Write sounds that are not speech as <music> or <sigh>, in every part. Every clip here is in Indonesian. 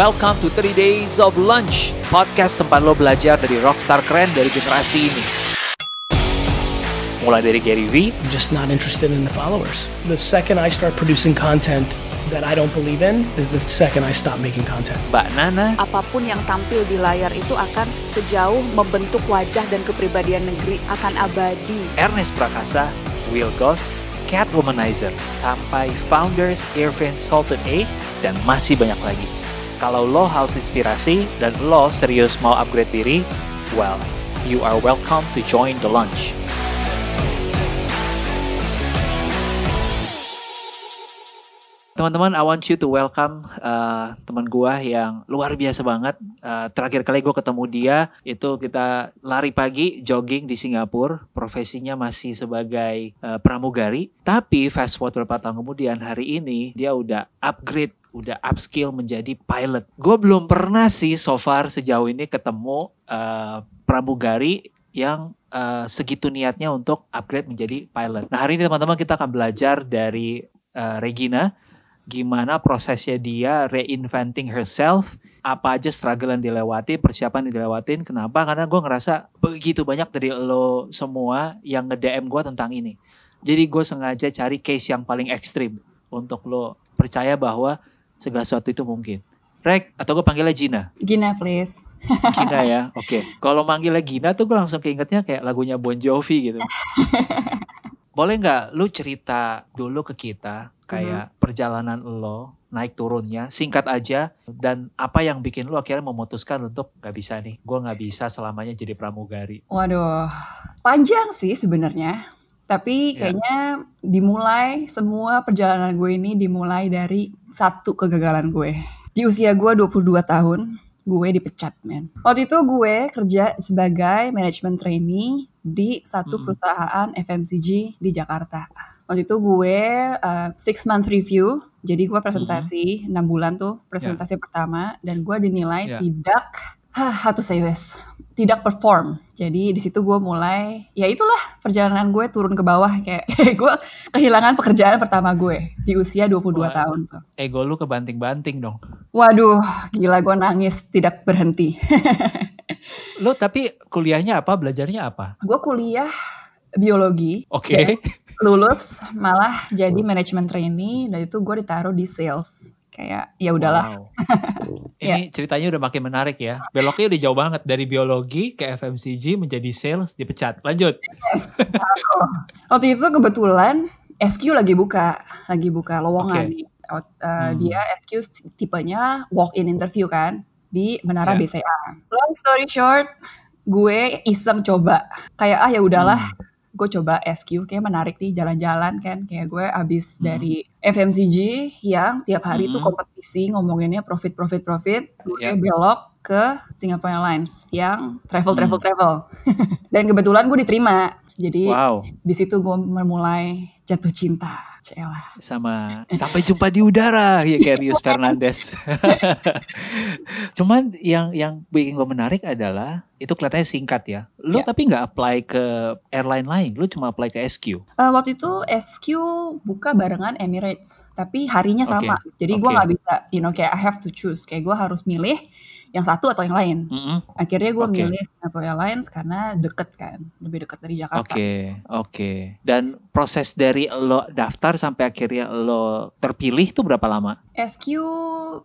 Welcome to 3 Days of Lunch, podcast tempat lo belajar dari rockstar keren dari generasi ini. Mulai dari Gary V, I'm just not interested in the followers. The second I start producing content that I don't believe in is the second I stop making content. Mbak Nana, apa pun yang tampil di layar itu akan sejauh membentuk wajah dan kepribadian negeri akan abadi. Ernest Prakasa, Will Goss, Cat Womanizer, sampai Founders, Irvin Sultan A, dan masih banyak lagi. Kalau lo haus inspirasi dan lo serius mau upgrade diri, well, you are welcome to join the lunch. Teman-teman, I want you to welcome uh, teman gua yang luar biasa banget. Uh, terakhir kali gue ketemu dia itu kita lari pagi jogging di Singapura. Profesinya masih sebagai uh, pramugari. Tapi fast forward beberapa tahun kemudian hari ini dia udah upgrade udah upskill menjadi pilot. Gue belum pernah sih so far sejauh ini ketemu uh, pramugari yang uh, segitu niatnya untuk upgrade menjadi pilot. Nah hari ini teman-teman kita akan belajar dari uh, Regina gimana prosesnya dia reinventing herself, apa aja struggle yang dilewati, persiapan yang dilewatin. Kenapa? Karena gue ngerasa begitu banyak dari lo semua yang nge-DM gue tentang ini. Jadi gue sengaja cari case yang paling ekstrim untuk lo percaya bahwa segala sesuatu itu mungkin. Rek, atau gue panggilnya Gina? Gina please. <laughs> Gina ya, oke. Okay. Kalau manggilnya Gina tuh gue langsung keingetnya kayak lagunya Bon Jovi gitu. <laughs> Boleh nggak lu cerita dulu ke kita kayak hmm. perjalanan lo naik turunnya singkat aja dan apa yang bikin lo akhirnya memutuskan untuk nggak bisa nih gue nggak bisa selamanya jadi pramugari waduh panjang sih sebenarnya tapi ya. kayaknya yeah. dimulai semua perjalanan gue ini dimulai dari satu kegagalan gue di usia gue 22 tahun gue dipecat men waktu itu gue kerja sebagai manajemen trainee di satu hmm. perusahaan FMCG di Jakarta waktu itu gue uh, six month review jadi gue presentasi enam mm -hmm. bulan tuh presentasi yeah. pertama dan gue dinilai yeah. tidak how to say this tidak perform. Jadi di situ gue mulai ya itulah perjalanan gue turun ke bawah. Kayak, <laughs> kayak gue kehilangan pekerjaan pertama gue di usia 22 Wah, tahun tuh. ego lu kebanting-banting dong. Waduh gila gue nangis tidak berhenti. <laughs> Lu tapi kuliahnya apa? Belajarnya apa? Gue kuliah biologi. Oke. Okay <laughs> lulus malah jadi manajemen trainee dan itu gue ditaruh di sales kayak ya udahlah. Wow. <laughs> Ini ya. ceritanya udah makin menarik ya. Beloknya udah jauh banget dari biologi ke FMCG menjadi sales dipecat. Lanjut. Yes. <laughs> Waktu itu kebetulan SQ lagi buka, lagi buka lowongan okay. Uh, hmm. Dia SQ tipenya walk in interview kan di Menara yeah. BCA. Long story short, gue iseng coba kayak ah ya udahlah. Hmm gue coba SQ kayak menarik nih jalan-jalan kan kayak gue abis hmm. dari FMCG yang tiap hari hmm. tuh kompetisi ngomonginnya profit profit profit gue yeah. belok ke Singapore Airlines yang travel travel hmm. travel <laughs> dan kebetulan gue diterima jadi wow. di situ gue memulai jatuh cinta Sama sampai jumpa di udara ya kayak Rius Fernandez. <laughs> Cuman yang yang bikin gue menarik adalah itu kelihatannya singkat ya. Lu yeah. tapi nggak apply ke airline lain, lu cuma apply ke SQ. Uh, eh, waktu itu SQ buka barengan Emirates, tapi harinya sama. Okay. Jadi okay. gue nggak bisa, you know, kayak I have to choose. Kayak gue harus milih yang satu atau yang lain. Mm -hmm. Akhirnya gue okay. milih Singapore Airlines karena deket kan, lebih deket dari Jakarta. Oke, okay. oke. Okay. Dan proses dari lo daftar sampai akhirnya lo terpilih itu berapa lama? SQ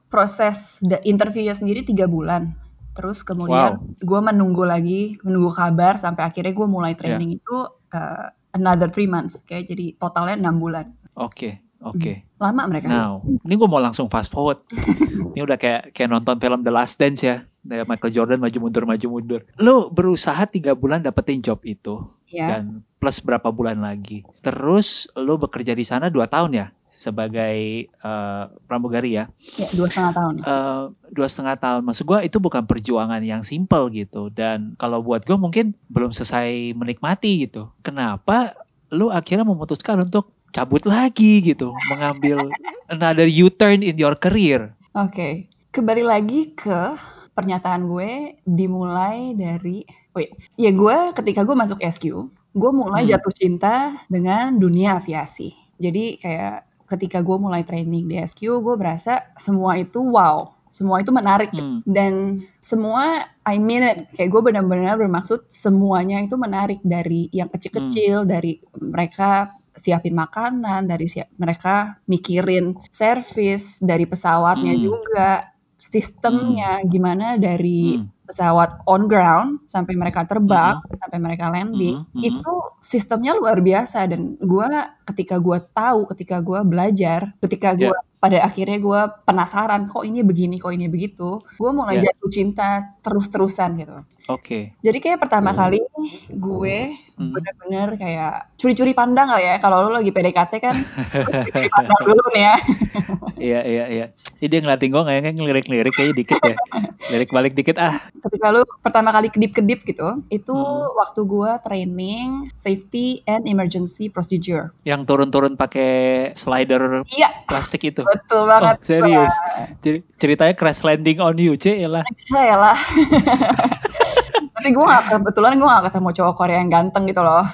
proses interviewnya sendiri tiga bulan. Terus kemudian wow. gue menunggu lagi, menunggu kabar sampai akhirnya gue mulai training yeah. itu uh, another three months, kayak jadi totalnya enam bulan. Oke. Okay. Oke. Okay. Lama mereka. Now, ini gue mau langsung fast forward. <laughs> ini udah kayak kayak nonton film The Last Dance ya. Dari Michael Jordan maju mundur maju mundur. Lo berusaha tiga bulan dapetin job itu. Yeah. Dan plus berapa bulan lagi. Terus lo bekerja di sana dua tahun ya sebagai uh, pramugari ya? Ya dua setengah tahun. Uh, dua setengah tahun. Maksud gue itu bukan perjuangan yang simple gitu. Dan kalau buat gue mungkin belum selesai menikmati gitu. Kenapa lo akhirnya memutuskan untuk cabut lagi gitu, mengambil another U-turn in your career. Oke, okay. kembali lagi ke pernyataan gue dimulai dari, wait, ya gue ketika gue masuk SQ, gue mulai hmm. jatuh cinta dengan dunia aviasi. Jadi kayak ketika gue mulai training di SQ, gue berasa semua itu wow, semua itu menarik Hmm. dan semua I mean it kayak gue benar-benar bermaksud semuanya itu menarik dari yang kecil-kecil dari mereka siapin makanan dari siap mereka mikirin servis dari pesawatnya Hmm. juga sistemnya gimana dari Hmm. pesawat on ground sampai mereka terbang sampai mereka landing Mhm, mhm. itu sistemnya luar biasa dan gua ketika gua tahu ketika gua belajar ketika gua pada akhirnya gua penasaran kok ini begini kok ini begitu gua mulai Ya. jatuh cinta terus-terusan gitu Oke. jadi kayak pertama kali gue Mhm. bener-bener kayak curi-curi pandang kali ya kalau lu lagi PDKT kan <laughs> curi-curi pandang dulu nih ya Iya iya iya. Ini dia ngeliatin gue kayaknya ngelirik-ngelirik kayaknya dikit ya. Lirik balik dikit ah. ketika lu pertama kali kedip-kedip gitu itu Hmm. waktu gua training safety and emergency procedure Yang turun-turun pakai slider iya plastik itu. betul Oh, banget serius. Jadi ceritanya crash landing on you, C ya lah. saya lah <laughs> tapi gue gak kebetulan gue gak ketemu cowok Korea yang ganteng gitu loh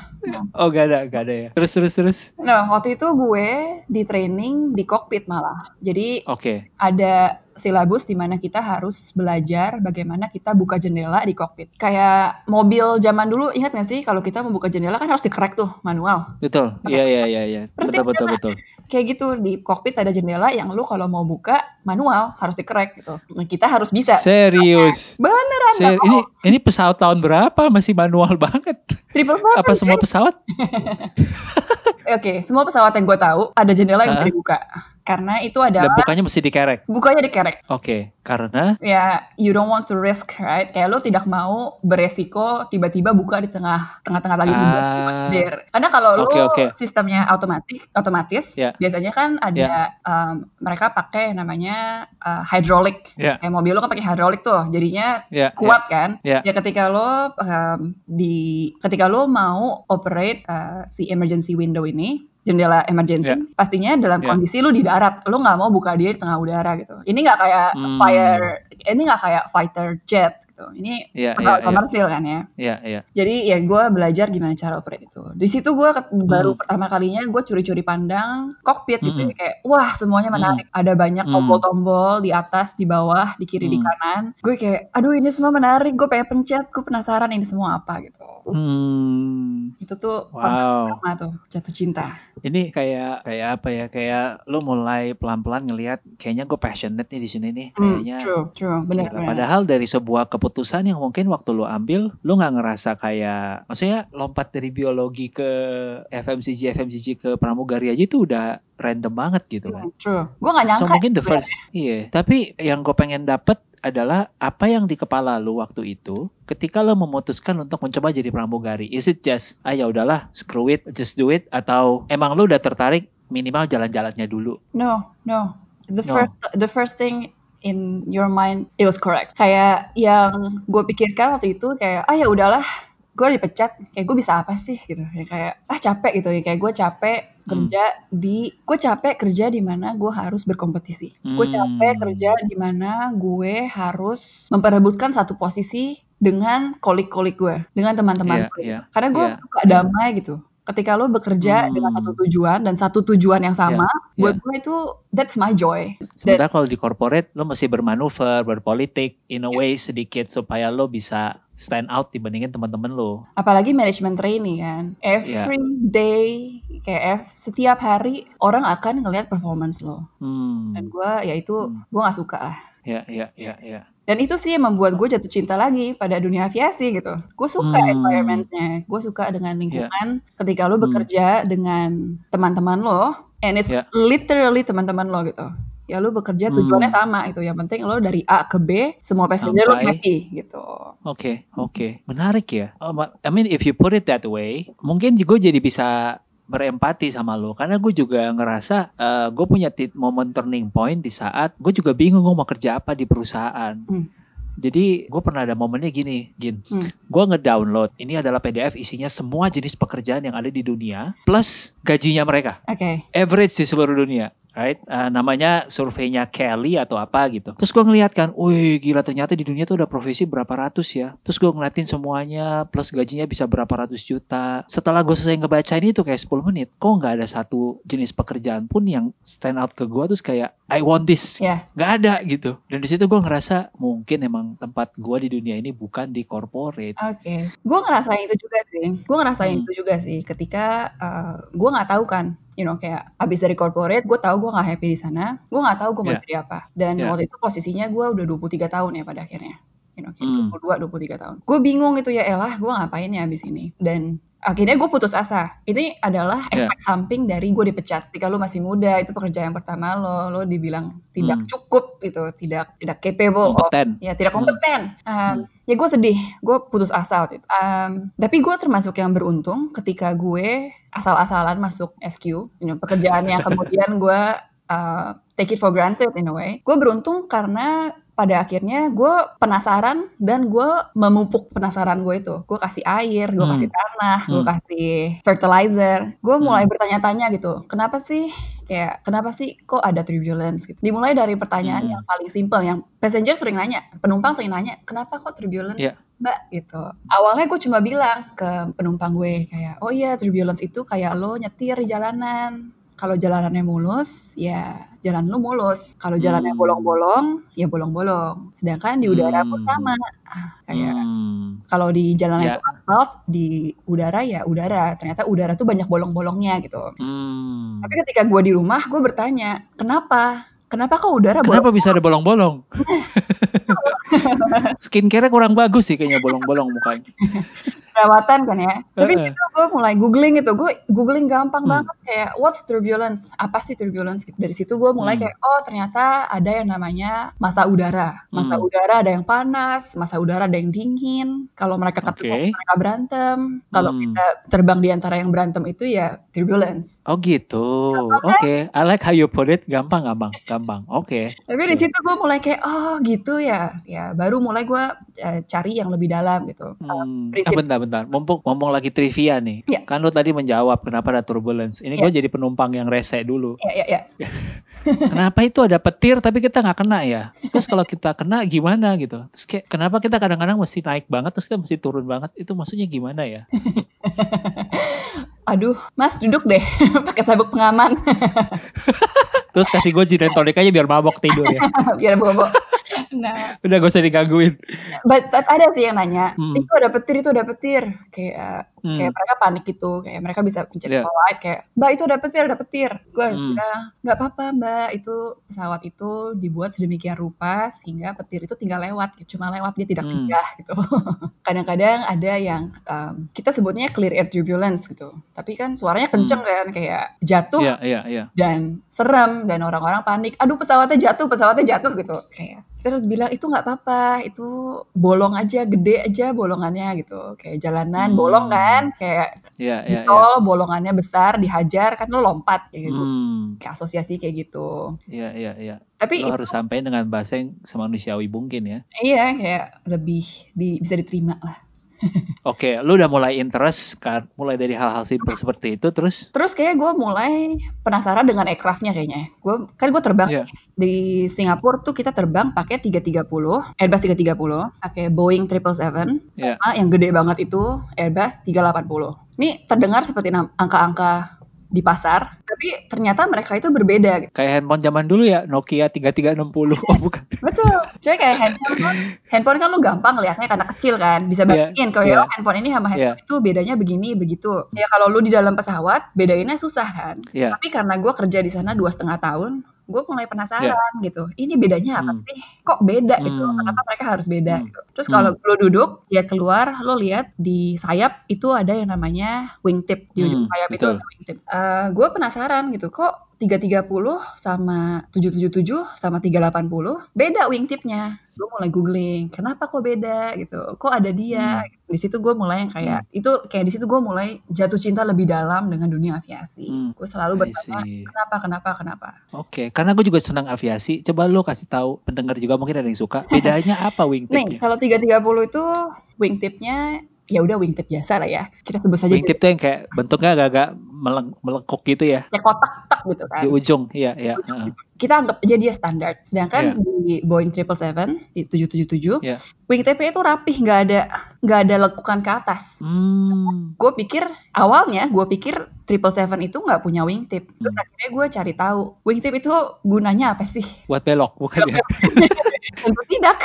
Oh, gak ada, gak ada ya. Terus terus terus. nah waktu itu gue di training di kokpit malah jadi Oke. ada silabus di mana kita harus belajar bagaimana kita buka jendela di kokpit. Kayak mobil zaman dulu ingat gak sih kalau kita membuka jendela kan harus dikerek tuh manual. Betul. Iya iya iya iya. Betul betul betul. Kayak gitu di kokpit ada jendela yang lu kalau mau buka manual harus dikerek gitu. Nah, kita harus bisa. Serius. Beneran Ser ini ini pesawat tahun berapa masih manual banget? Triple seven. Apa semua pesawat? <laughs> Oke, semua pesawat yang gue tahu ada jendela yang bisa dibuka. Karena itu Dan adalah bukannya mesti dikerek. bukanya dikerek. Oke, karena ya you don't want to risk right kayak lo tidak mau beresiko tiba-tiba buka di tengah tengah-tengah lagi Ah. jeder. karena kalau lo Oke, oke. sistemnya otomatis otomatis Ya. biasanya kan ada um, mereka pakai namanya uh, hydraulic Ya. kayak mobil lo kan pakai hydraulic tuh jadinya ya kuat kan Ya. ya ketika lo um, di ketika lo mau operate uh, si emergency window ini jendela emergency Ya. pastinya dalam Ya. kondisi lu di darat lu nggak mau buka dia di tengah udara gitu ini nggak kayak Hmm. fire ini nggak kayak fighter jet gitu ini ya ya pesawat ya komersil kan ya ya ya. jadi ya gue belajar gimana cara operate itu di situ gue baru Hmm. pertama kalinya gue curi-curi pandang kokpit gitu Mm-mm. kayak wah semuanya menarik ada banyak Hmm. tombol-tombol di atas di bawah di kiri di Hmm. kanan gue kayak aduh ini semua menarik gue pengen pencet gue penasaran ini semua apa gitu Hmm. itu tuh Wow. pertama tuh jatuh cinta Ini kayak kayak apa ya? Kayak lu mulai pelan-pelan ngelihat kayaknya gue passionate nih di sini nih. Hmm, Kayaknya true true benar Padahal dari sebuah keputusan yang mungkin waktu lu ambil, lu nggak ngerasa kayak, maksudnya lompat dari biologi ke FMCG, FMCG ke pramugari aja itu udah random banget gitu kan. Hmm, true gue gak nyangka So mungkin the gitu ya. first, iya. Tapi yang gue pengen dapet adalah apa yang di kepala lu waktu itu ketika lu memutuskan untuk mencoba jadi pramugari. Is it just, ah ya udahlah, screw it, just do it, atau emang lu udah tertarik minimal jalan-jalannya dulu? No, no. The No. first the first thing in your mind it was correct. Kayak yang gue pikirkan waktu itu kayak ah ya udahlah, gue dipecat, kayak gue bisa apa sih gitu. Ya kayak ah capek gitu ya kayak gue capek kerja di gue capek kerja di mana gue harus berkompetisi. Gue capek Hmm. kerja di mana gue harus memperebutkan satu posisi dengan kolik-kolik gue, dengan teman-teman Iya, gue. iya, Karena gue iya. suka damai gitu. Ketika lo bekerja Hmm. dengan satu tujuan dan satu tujuan yang sama, Iya, buat gue itu that's my joy. Sementara kalau di corporate lo mesti bermanuver, berpolitik in a way sedikit supaya lo bisa stand out dibandingin teman-teman lo. Apalagi management training kan. Every day kayak setiap hari orang akan ngelihat performance lo. Hmm. Dan gue ya itu gue nggak suka lah. Ya, ya, ya, ya. Dan itu sih yang membuat gue jatuh cinta lagi pada dunia aviasi gitu. Gue suka Hmm. environmentnya, gue suka dengan lingkungan. Ketika lo bekerja dengan teman-teman lo, and it's Ya. literally teman-teman lo gitu. Ya lo bekerja Hmm. tujuannya sama itu. Yang penting lo dari A ke B, semua passenger lo Sampai- happy gitu. Oke, oke. Menarik ya. Oh, I mean if you put it that way, mungkin gue jadi bisa berempati sama lo karena gue juga ngerasa gue punya tit- momen turning point di saat gue juga bingung gue mau kerja apa di perusahaan. Hmm. Jadi gue pernah ada momennya gini, Gin. Hmm. Gue ngedownload, ini adalah PDF isinya semua jenis pekerjaan yang ada di dunia plus gajinya mereka. Oke. average di seluruh dunia. Right? Uh, namanya surveinya Kelly atau apa gitu. Terus gue ngeliat kan, wih gila ternyata di dunia tuh udah profesi berapa ratus ya. Terus gue ngeliatin semuanya plus gajinya bisa berapa ratus juta. Setelah gue selesai ngebaca ini tuh kayak 10 menit, kok nggak ada satu jenis pekerjaan pun yang stand out ke gue terus kayak I want this. Ya. Nggak ada gitu. Dan di situ gue ngerasa mungkin emang tempat gue di dunia ini bukan di corporate. Oke, gue ngerasain itu juga sih. Gue ngerasain Hmm. itu juga sih ketika uh, gue nggak tahu kan, you know kayak abis dari corporate, gue tahu gue nggak happy di sana. Gue nggak tahu gue mau Yeah. jadi apa. Dan Yeah. waktu itu posisinya gue udah 23 tahun ya pada akhirnya. You know, kayak Hmm. 22, 23 tahun. Gue bingung itu ya elah, gue ngapain ya abis ini. Dan akhirnya gue putus asa. Ini adalah Yeah. efek samping dari gue dipecat. Ketika lu masih muda, itu pekerjaan pertama lo, lo dibilang tidak Hmm. cukup gitu, tidak tidak capable of Kompeten. ya tidak Hmm. kompeten. Um, Ya gue sedih, gue putus asa waktu itu. Um, tapi gue termasuk yang beruntung ketika gue asal-asalan masuk SQ, you know, pekerjaan yang <laughs> kemudian gue uh, take it for granted in a way. Gue beruntung karena pada akhirnya gue penasaran dan gue memupuk penasaran gue itu. Gue kasih air, gue Hmm. kasih tanah, gue Hmm. kasih fertilizer. Gue mulai Hmm. bertanya-tanya gitu, kenapa sih kayak kenapa sih kok ada turbulence gitu. Dimulai dari pertanyaan Hmm. yang paling simpel yang passenger sering nanya, penumpang sering nanya, kenapa kok turbulence Iya. mbak gitu. Awalnya gue cuma bilang ke penumpang gue kayak, oh iya turbulence itu kayak lo nyetir di jalanan. Kalau jalanannya mulus, ya jalan lu mulus. Kalau jalannya Hmm. bolong-bolong, ya bolong-bolong. Sedangkan di udara pun Hmm. sama. Ah, kayak Hmm. kalau di jalan Ya. itu asfalt, di udara ya udara. Ternyata udara tuh banyak bolong-bolongnya gitu. Hmm. Tapi ketika gue di rumah, gue bertanya, kenapa? Kenapa kok udara bolong? Kenapa bisa ada bolong-bolong? <laughs> Skincare kurang bagus sih kayaknya bolong-bolong mukanya. <laughs> Perawatan kan ya. Tapi Heeh. itu gue mulai googling gitu. Gue googling gampang Hmm. banget kayak what's turbulence? Apa sih turbulence? Gitu. Dari situ gue mulai Hmm. kayak oh ternyata ada yang namanya masa udara. Masa Hmm. udara ada yang panas, masa udara ada yang dingin. Kalau mereka ketemu Oke. mereka berantem. Kalau Hmm. kita terbang di antara yang berantem itu ya turbulence. Oh gitu. Oke, I like how you put it. Gampang, gampang, gampang. Oke. Tapi di situ gue mulai kayak oh gitu ya. Ya baru mulai gue eh, cari yang lebih dalam gitu. Hmm. Eh, prinsip- bentar, bentar. Mumpung ngomong lagi trivia nih. Iya. Kan lu tadi menjawab kenapa ada turbulence. Ini Iya. gue jadi penumpang yang rese dulu. Ya ya ya. <laughs> kenapa itu ada petir tapi kita nggak kena ya? Terus kalau kita kena gimana gitu? Terus kayak kenapa kita kadang-kadang mesti naik banget terus kita mesti turun banget? Itu maksudnya gimana ya? <laughs> Aduh, Mas duduk deh <laughs> pakai sabuk pengaman Terus kasih gue gin tonic aja biar mabok tidur ya. biar bobo. Nah, Udah gak usah digangguin. but, but ada sih yang nanya, Hmm. itu ada petir, itu ada petir. Kayak Hmm. kayak mereka panik gitu, kayak mereka bisa pencet Iya. light kayak, "Mbak, itu ada petir, ada petir." Terus gue harus Hmm. bilang, "Nggak apa-apa, Mbak. Itu pesawat itu dibuat sedemikian rupa sehingga petir itu tinggal lewat, cuma lewat dia tidak Hmm. singgah gitu." <laughs> Kadang-kadang ada yang um, kita sebutnya clear air turbulence gitu. Tapi kan suaranya kenceng kan kayak jatuh Iya, iya, iya. dan serem dan orang-orang panik aduh pesawatnya jatuh pesawatnya jatuh gitu kayak harus bilang itu nggak apa-apa itu bolong aja gede aja bolongannya gitu kayak jalanan Hmm. bolong kan kayak Iya, iya, iya. tol bolongannya besar dihajar kan lo lompat kayak gitu Hmm. kayak asosiasi kayak gitu Iya, iya, iya. tapi Lo itu, harus sampaikan dengan bahasa yang semanusiawi mungkin ya. iya kayak lebih di, bisa diterima lah Oke, lu udah mulai interest kan, mulai dari hal-hal simpel seperti itu, terus? Terus kayak gue mulai penasaran dengan aircraftnya kayaknya gue kan gue terbang. Iya. di Singapura tuh kita terbang pakai 330 Airbus 330 pakai Boeing 777 Iya. sama yang gede banget itu Airbus 380 ini terdengar seperti angka-angka di pasar tapi ternyata mereka itu berbeda kayak handphone zaman dulu ya, Nokia 3360. Oh, bukan. betul cuy kayak handphone handphone kan lu gampang liatnya karena kecil kan bisa Iya, bandingin kalau iya. ya handphone ini sama handphone Iya. itu bedanya begini begitu ya kalau lu di dalam pesawat bedainnya susah kan Iya. tapi karena gue kerja di sana dua setengah tahun gue mulai penasaran gitu ini bedanya apa Hmm. sih kok beda gitu Hmm. kenapa mereka harus beda Hmm. gitu terus Hmm. kalau lo duduk lihat keluar lo lihat di sayap itu ada yang namanya wingtip di ujung Hmm, sayap itu betul. ada wingtip gue penasaran gitu kok 330 sama 777 sama 380 beda wingtipnya gue mulai googling kenapa kok beda? gitu. Kok ada dia? Di situ gue mulai yang kayak itu kayak di situ gue mulai jatuh cinta lebih dalam dengan dunia aviasi. Hmm, gue selalu bertanya kenapa kenapa kenapa? Oke, karena gue juga senang aviasi. Coba lo kasih tahu pendengar juga mungkin ada yang suka. Bedanya apa nih wingtipnya? kalau 330 itu wingtipnya ya udah wingtip biasa lah ya. Kita sebut saja Wingtip tuh yang kayak bentuknya agak-agak meleng- melengkuk gitu ya. Kayak kotak tak gitu kan. Di ujung, iya iya. Kita anggap aja dia standar. Sedangkan Iya. di Boeing 777 di 777 Iya. wingtipnya itu rapih, nggak ada nggak ada lekukan ke atas. Hmm, Gue pikir awalnya gue pikir 777 itu nggak punya wingtip. Terus Hmm. akhirnya gue cari tahu wingtip itu gunanya apa sih? buat belok bukan ya? <laughs> Tentu tidak.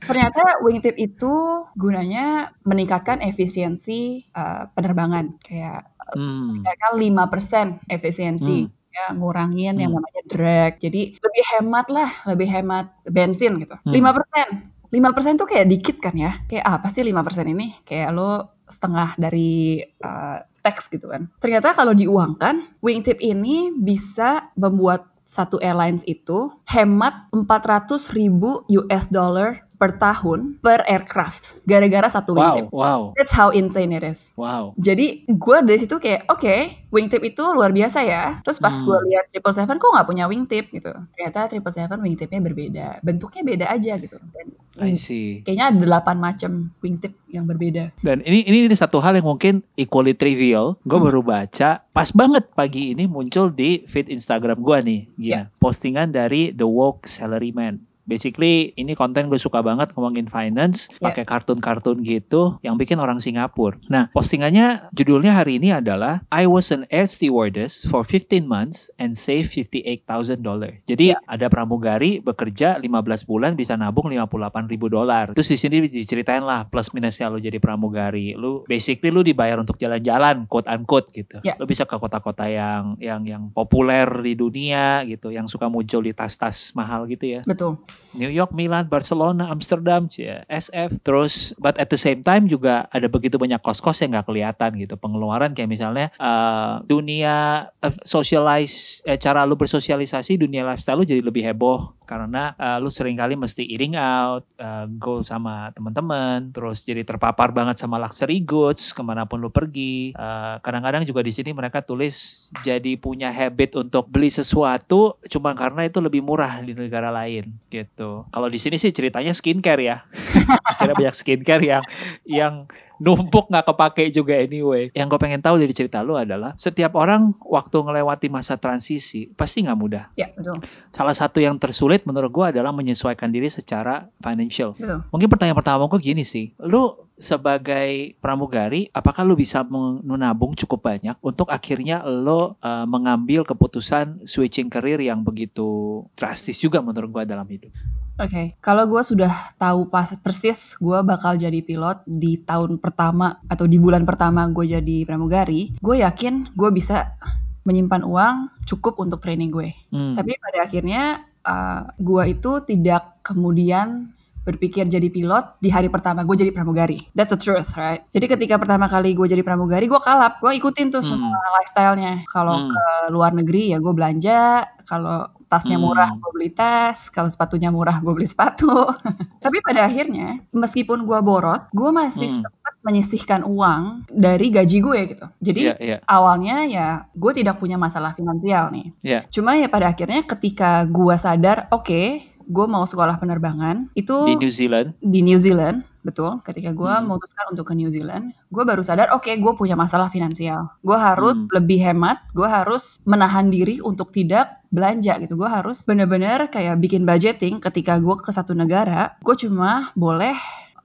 Ternyata wingtip itu gunanya meningkatkan efisiensi uh, penerbangan kayak Hmm, kan 5% efisiensi Hmm. Ya ngurangin yang Hmm. namanya drag. Jadi lebih hemat lah, lebih hemat bensin gitu. Hmm. 5%. 5% tuh kayak dikit kan ya. Kayak apa sih 5% ini? Kayak lo setengah dari uh, tax gitu kan. Ternyata kalau diuangkan, wingtip ini bisa membuat satu airlines itu hemat 400 ribu US dollar per tahun per aircraft gara-gara satu wow wingtip. wow That's how insane it is. wow. Jadi gue dari situ kayak oke wingtip itu luar biasa ya. Terus pas Hmm. gue lihat triple seven kok nggak punya wingtip gitu. Ternyata triple seven wingtipnya berbeda, bentuknya beda aja gitu. Dan I see. kayaknya ada delapan macam wingtip yang berbeda. Dan ini ini, ini satu hal yang mungkin equally trivial. Gue Hmm. baru baca pas banget pagi ini muncul di feed Instagram gue nih, Gina. Postingan dari The Woke Salaryman. Basically ini konten gue suka banget ngomongin finance, Ya. pakai kartun-kartun gitu yang bikin orang Singapura. Nah, postingannya judulnya hari ini adalah I was an air stewardess for 15 months and save 58,000 dollar. Jadi Ya. ada pramugari bekerja 15 bulan bisa nabung 58 ribu dolar. Terus di sini diceritain lah plus minusnya lu jadi pramugari. Lu basically lu dibayar untuk jalan-jalan, quote unquote gitu. Ya. Lu bisa ke kota-kota yang yang yang populer di dunia gitu, yang suka muncul di tas-tas mahal gitu ya. Betul. New York, Milan, Barcelona, Amsterdam, SF. Terus, but at the same time juga ada begitu banyak kos-kos yang nggak kelihatan gitu. Pengeluaran kayak misalnya eh, dunia eh, socialize, eh, cara lu bersosialisasi, dunia lifestyle lu jadi lebih heboh karena eh, lu sering kali mesti eating out, eh, go sama teman-teman, terus jadi terpapar banget sama luxury goods ke mana pun lu pergi. Kadang-kadang juga di sini mereka tulis jadi punya habit untuk beli sesuatu cuma karena itu lebih murah di negara lain gitu. Kalau di sini sih ceritanya skincare ya. <laughs> Karena banyak skincare yang yang numpuk nggak kepake juga anyway. Yang gue pengen tahu dari cerita lu adalah setiap orang waktu ngelewati masa transisi pasti nggak mudah. Ya betul. Salah satu yang tersulit menurut gue adalah menyesuaikan diri secara financial. Betul. Mungkin pertanyaan pertama gue gini sih, lu sebagai pramugari, apakah lu bisa menabung cukup banyak untuk akhirnya lo uh, mengambil keputusan switching career yang begitu drastis juga menurut gue dalam hidup? Oke, kalau gue sudah tahu pas persis gue bakal jadi pilot di tahun pertama atau di bulan pertama gue jadi pramugari, gue yakin gue bisa menyimpan uang cukup untuk training gue. Hmm. Tapi pada akhirnya uh, gue itu tidak kemudian berpikir jadi pilot di hari pertama gue jadi pramugari. That's the truth, right? Jadi ketika pertama kali gue jadi pramugari, gue kalap, gue ikutin tuh semua lifestyle-nya. Kalau Hmm. ke luar negeri ya gue belanja, kalau tasnya Hmm. murah gue beli tas, kalau sepatunya murah gue beli sepatu. <laughs> Tapi pada akhirnya, meskipun gue boros, gue masih Hmm. sempat menyisihkan uang dari gaji gue gitu. Jadi Iya, iya. awalnya ya gue tidak punya masalah finansial nih. Iya. Cuma ya pada akhirnya ketika gue sadar, oke, gue mau sekolah penerbangan itu Di New Zealand. di New Zealand, betul. Ketika gue Hmm. memutuskan untuk ke New Zealand, gue baru sadar, oke, gue punya masalah finansial. Gue harus Hmm. lebih hemat, gue harus menahan diri untuk tidak belanja gitu. Gue harus bener-bener kayak bikin budgeting. Ketika gue ke satu negara, gue cuma boleh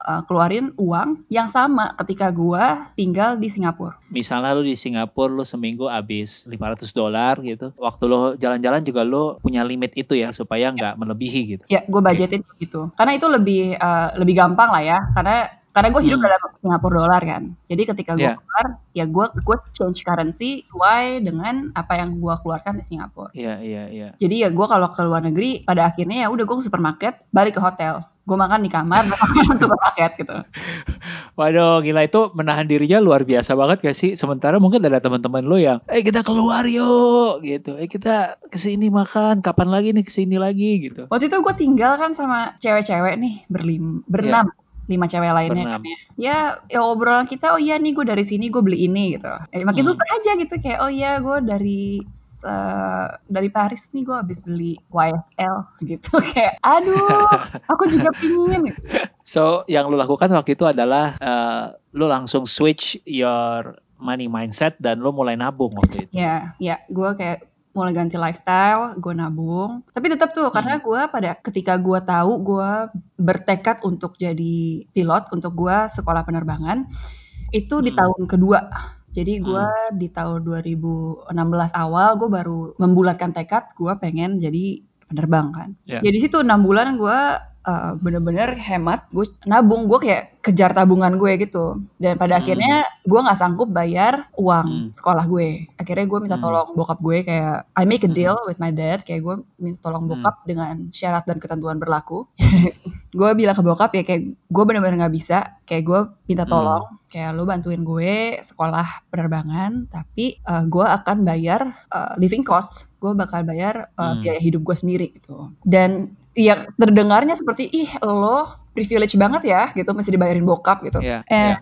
uh, keluarin uang yang sama ketika gue tinggal di Singapura. Misalnya lu di Singapura lu seminggu habis 500 dolar gitu. Waktu lu jalan-jalan juga lu punya limit itu ya supaya nggak melebihi gitu. Ya, gue budgetin gitu. Karena itu lebih uh, lebih gampang lah ya. Karena karena gue hidup Hmm. dalam Singapura dolar kan. Jadi ketika gue Yeah. keluar, ya gue gue change currency sesuai dengan apa yang gue keluarkan di Singapura. Iya, iya, iya. Jadi ya gue kalau ke luar negeri, pada akhirnya ya udah gue ke supermarket, balik ke hotel. Gue makan di kamar, di supermarket gitu. Waduh, gila itu menahan dirinya luar biasa banget gak sih? Sementara mungkin ada teman-teman lo yang, eh kita keluar yuk, gitu. Eh kita ke sini makan, kapan lagi nih ke sini lagi, gitu. Waktu itu gue tinggal kan sama cewek-cewek nih, berlim, berenam. Lima cewek lainnya kan ya. Ya, ya obrolan kita, oh iya nih gue dari sini gue beli ini gitu. Eh, makin Hmm. susah aja gitu kayak, oh iya gue dari eh, dari Paris nih gue habis beli YSL gitu. <laughs> kayak, aduh, aku juga <laughs> pingin. Gitu. So, yang lo lakukan waktu itu adalah, eh, lo langsung switch your money mindset dan lo mulai nabung waktu itu. Ya, ya, gue kayak mulai ganti lifestyle, gue nabung. Tapi tetap tuh karena gue pada ketika gue tahu gue bertekad untuk jadi pilot, untuk gue sekolah penerbangan, itu di Hmm. tahun kedua. Jadi gue di tahun 2016 awal gue baru membulatkan tekad gue pengen jadi penerbang kan. Ya. Jadi situ enam bulan gue uh, bener-bener hemat, gue nabung, gue kayak kejar tabungan gue gitu. Dan pada Hmm. akhirnya gue nggak sanggup bayar uang Hmm. sekolah gue. Akhirnya gue minta Hmm. tolong bokap gue kayak I make a Hmm. deal with my dad, kayak gue minta tolong Hmm. bokap dengan syarat dan ketentuan berlaku. <laughs> gue bilang ke bokap ya kayak gue bener-bener nggak bisa, kayak gue minta Hmm. tolong, kayak lo bantuin gue sekolah penerbangan, tapi uh, gue akan bayar uh, living cost, gue bakal bayar uh, Hmm. biaya hidup gue sendiri gitu. Dan ya terdengarnya seperti ih lo privilege banget ya gitu masih dibayarin bokap gitu. Iya, Eh,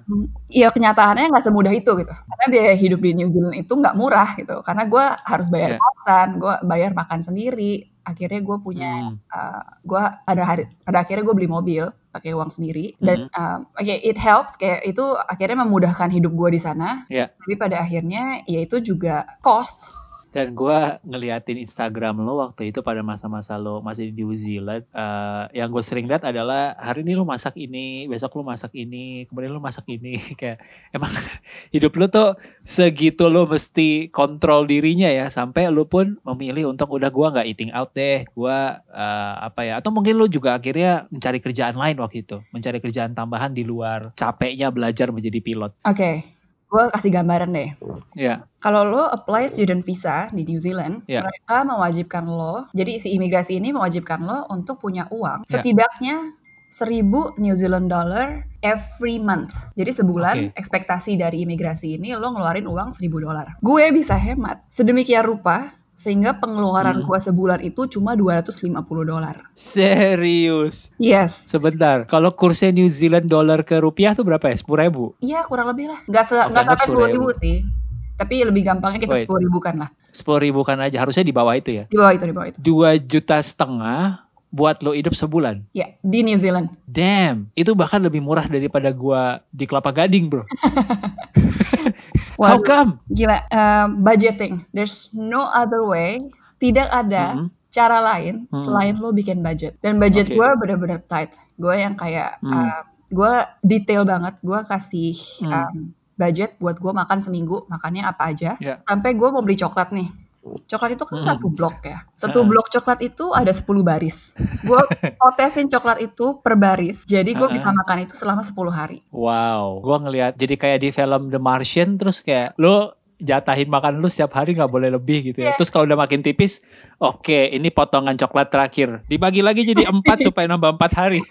ya kenyataannya nggak semudah itu gitu. Karena biaya hidup di New Zealand itu nggak murah gitu. Karena gue harus bayar Iya. kosan, gue bayar makan sendiri. Akhirnya gue punya, Hmm. uh, gue ada hari, pada akhirnya gue beli mobil pakai uang sendiri. Dan Hmm. um, oke it helps kayak itu akhirnya memudahkan hidup gue di sana. Iya. Tapi pada akhirnya ya itu juga cost. Dan gue ngeliatin Instagram lo waktu itu pada masa-masa lo masih di New Zealand. eh, yang gue sering lihat adalah hari ini lo masak ini, besok lo masak ini, kemudian lo masak ini. <laughs> Kayak emang <laughs> hidup lo tuh segitu lo mesti kontrol dirinya ya. Sampai lo pun memilih untuk udah gue nggak eating out deh. Gue eh, apa ya? Atau mungkin lo juga akhirnya mencari kerjaan lain waktu itu. Mencari kerjaan tambahan di luar capeknya belajar menjadi pilot. Oke, gue kasih gambaran deh. Ya, Kalau lo apply student visa di New Zealand, Ya. mereka mewajibkan lo, jadi si imigrasi ini mewajibkan lo untuk punya uang Ya. setidaknya 1000 New Zealand dollar every month. Jadi sebulan Oke. ekspektasi dari imigrasi ini lo ngeluarin uang 1000 dolar. Gue bisa hemat sedemikian rupa sehingga pengeluaran Hmm. gue sebulan itu cuma 250 dolar. serius. Yes. Sebentar, kalau kursnya New Zealand dollar ke rupiah tuh berapa ya? Sepuluh ribu. Iya kurang lebih lah. Nggak, se- nggak sampai anggap 10 ribu 10.000. sih. Tapi lebih gampangnya kita Wait. 10 ribu kan lah. Sepuluh ribu kan aja, harusnya di bawah itu ya. Di bawah itu, di bawah itu. Dua juta setengah buat lo hidup sebulan. Ya, di New Zealand. Damn, itu bahkan lebih murah daripada gua di Kelapa Gading bro. <laughs> How Waduh. come? Gila, eh, budgeting. There's no other way. Tidak ada Mhm. cara lain Mhm. selain lo bikin budget. Dan budget Oke. gue bener-bener tight. Gue yang kayak, Hmm. gue detail banget. Gue kasih Hmm. um, budget buat gue makan seminggu. Makannya apa aja. Ya. Sampai gue mau beli coklat nih. Coklat itu kan Hmm. satu blok ya. Satu Ah. blok coklat itu ada 10 baris. Gue potesin coklat itu per baris. Jadi gue Ah. bisa makan itu selama 10 hari. Wow, gua ngelihat jadi kayak di film The Martian terus kayak lo jatahin makan lu setiap hari nggak boleh lebih gitu ya. Iya. Terus kalau udah makin tipis, oke ini potongan coklat terakhir. Dibagi lagi jadi empat <laughs> supaya nambah empat hari.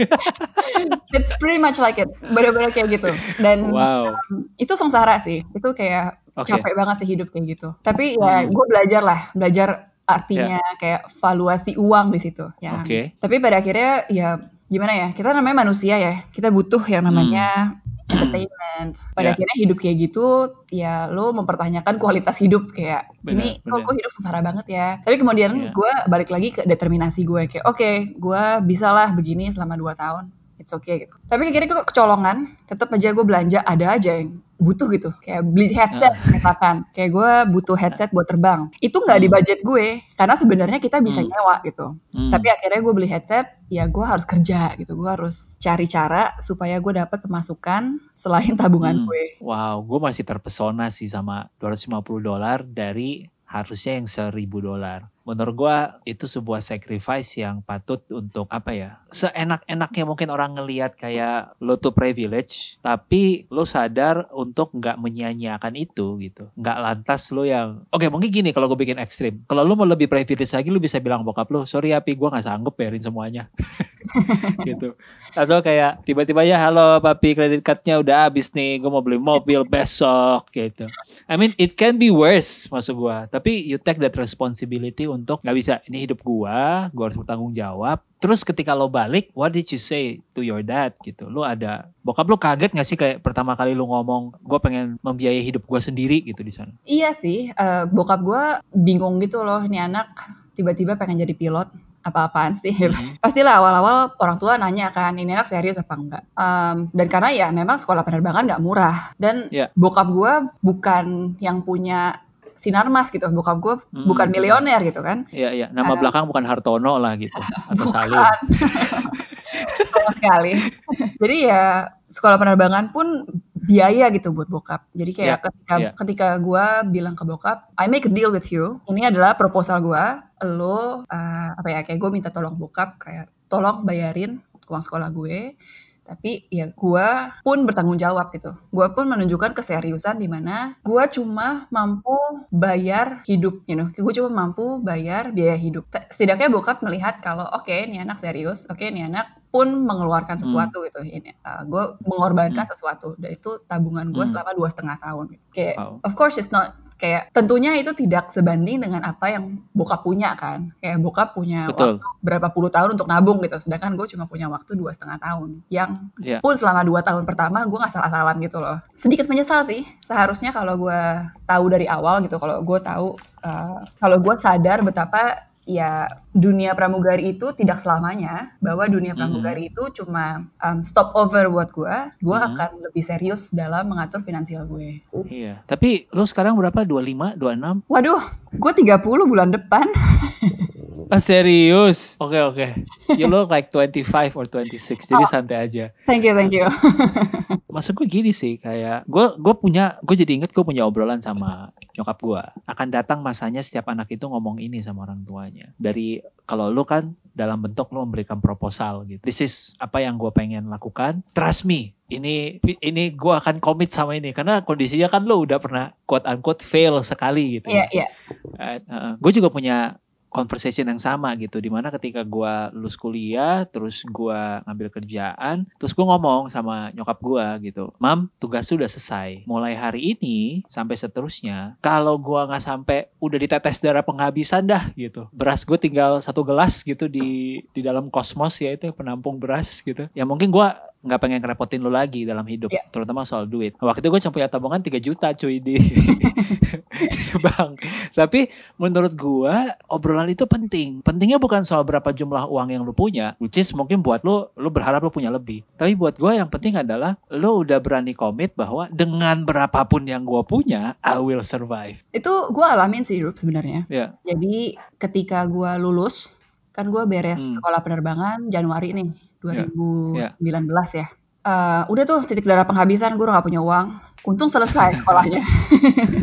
It's pretty much like it. Bener-bener kayak gitu. Dan wow. um, itu sengsara sih. Itu kayak Oke. capek banget sih hidup kayak gitu. Tapi ya Hmm. gue belajar lah. Belajar artinya kayak valuasi uang di situ. Ya. Oke. Tapi pada akhirnya ya gimana ya. Kita namanya manusia ya. Kita butuh yang namanya entertainment. <clears throat> Pada Ya. akhirnya hidup kayak gitu ya lo mempertanyakan kualitas hidup kayak Benar, ini kok gue hidup sengsara banget ya. Tapi kemudian Iya. gue balik lagi ke determinasi gue kayak oke gue bisa lah begini selama 2 tahun. It's okay gitu. Tapi akhirnya gue kecolongan, tetap aja gue belanja ada aja yang butuh gitu. Kayak beli headset Ah. misalkan. Kayak gue butuh headset buat terbang. Itu nggak di Hmm. budget gue karena sebenarnya kita bisa Hmm. nyewa gitu. Hmm. Tapi akhirnya gue beli headset, ya gue harus kerja gitu. Gue harus cari cara supaya gue dapat pemasukan selain tabungan Hmm. gue. Wow, gue masih terpesona sih sama 250 dolar dari harusnya yang 1000 dolar. Menurut gue itu sebuah sacrifice yang patut untuk apa ya? Seenak-enaknya mungkin orang ngelihat kayak lo tuh privilege, tapi lo sadar untuk nggak menyia-nyiakan itu gitu. Nggak lantas lo yang, oke mungkin gini kalau gue bikin ekstrim. Kalau lo mau lebih privilege lagi, lo bisa bilang bokap lo, sorry Api, gue nggak sanggup bayarin semuanya. <laughs> gitu. Atau kayak tiba-tiba ya halo papi kredit cardnya udah habis nih gue mau beli mobil besok gitu. I mean it can be worse maksud gue. Tapi you take that responsibility untuk nggak bisa ini hidup gua, gua harus bertanggung jawab. Terus ketika lo balik, what did you say to your dad gitu? Lo ada bokap lo kaget gak sih kayak pertama kali lo ngomong gue pengen membiayai hidup gua sendiri gitu di sana? Iya sih, eh, bokap gue bingung gitu loh, ini anak tiba-tiba pengen jadi pilot. apa-apaan sih. <laughs> Pastilah awal-awal orang tua nanya kan, ini anak serius apa enggak. Um, dan karena ya memang sekolah penerbangan nggak murah. Dan Iya. bokap gue bukan yang punya sinar mas gitu. Bokap gue Hmm, bukan betul. milioner gitu kan. Iya iya, nama belakang bukan Hartono lah gitu <laughs> atau Salim. <laughs> Sama sekali. Jadi ya sekolah penerbangan pun biaya gitu buat bokap. Jadi kayak Iya, ketika iya. ketika gue bilang ke bokap, I make a deal with you. Ini adalah proposal gue. Lo uh, apa ya kayak gue minta tolong bokap kayak tolong bayarin uang sekolah gue. Tapi ya gue pun bertanggung jawab gitu. Gue pun menunjukkan keseriusan di mana gue cuma mampu bayar hidup, you know. Gue cuma mampu bayar biaya hidup. Setidaknya bokap melihat kalau oke, ini anak serius, oke, ini anak pun mengeluarkan sesuatu gitu. Ini gue mengorbankan sesuatu dan itu tabungan gue Hmm. selama dua setengah tahun. Gitu. Kayak Wow. of course it's not kayak tentunya itu tidak sebanding dengan apa yang bokap punya kan. Kayak bokap punya Betul. waktu berapa puluh tahun untuk nabung gitu. Sedangkan gue cuma punya waktu dua setengah tahun. Yang Iya. pun selama dua tahun pertama gue nggak salah-salan gitu loh. Sedikit menyesal sih. Seharusnya kalau gue tahu dari awal gitu. Kalau gue tahu, uh, kalau gue sadar betapa ya dunia pramugari itu tidak selamanya. Bahwa dunia pramugari itu cuma um, stop over buat gue. Gue akan lebih serius dalam mengatur finansial gue. Iya. Tapi lu sekarang berapa? 25, 26? Waduh, gue 30 bulan depan. <laughs> Ah, serius? Oke oke. You look like 25 or 26. Jadi santai aja. Thank you, thank you. <laughs> Maksud gue gini sih kayak gue gue punya gue jadi inget gue punya obrolan sama nyokap gue akan datang masanya setiap anak itu ngomong ini sama orang tuanya dari kalau lu kan dalam bentuk lu memberikan proposal gitu this is apa yang gue pengen lakukan trust me ini ini gue akan komit sama ini karena kondisinya kan lu udah pernah quote unquote fail sekali gitu Iya, iya. gue juga punya conversation yang sama gitu. Di mana ketika gue lulus kuliah terus gue ngambil kerjaan terus gue ngomong sama nyokap gue gitu mam tugas lu udah selesai. Mulai hari ini sampai seterusnya kalau gue nggak sampai udah ditetes darah penghabisan dah gitu. Beras gue tinggal satu gelas gitu di di dalam kosmos ya itu penampung beras gitu. Ya mungkin gue nggak pengen ngerepotin lu lagi dalam hidup Iya. terutama soal duit. Waktu itu gue cuma punya tabungan 3 juta cuy di <laughs> <laughs> bang tapi menurut gua obrolan itu penting. Pentingnya bukan soal berapa jumlah uang yang lu punya, which is mungkin buat lu lu berharap lu punya lebih. Tapi buat gua yang penting adalah lu udah berani komit bahwa dengan berapapun yang gua punya, I will survive. Itu gue alamin sih, Rup, sebenarnya. Ya. Jadi ketika gue lulus, kan gue beres Hmm. sekolah penerbangan Januari nih, Ya, 2019 ya. Eh, udah tuh titik darah penghabisan, gue gak punya uang. Untung selesai <laughs> sekolahnya. <laughs>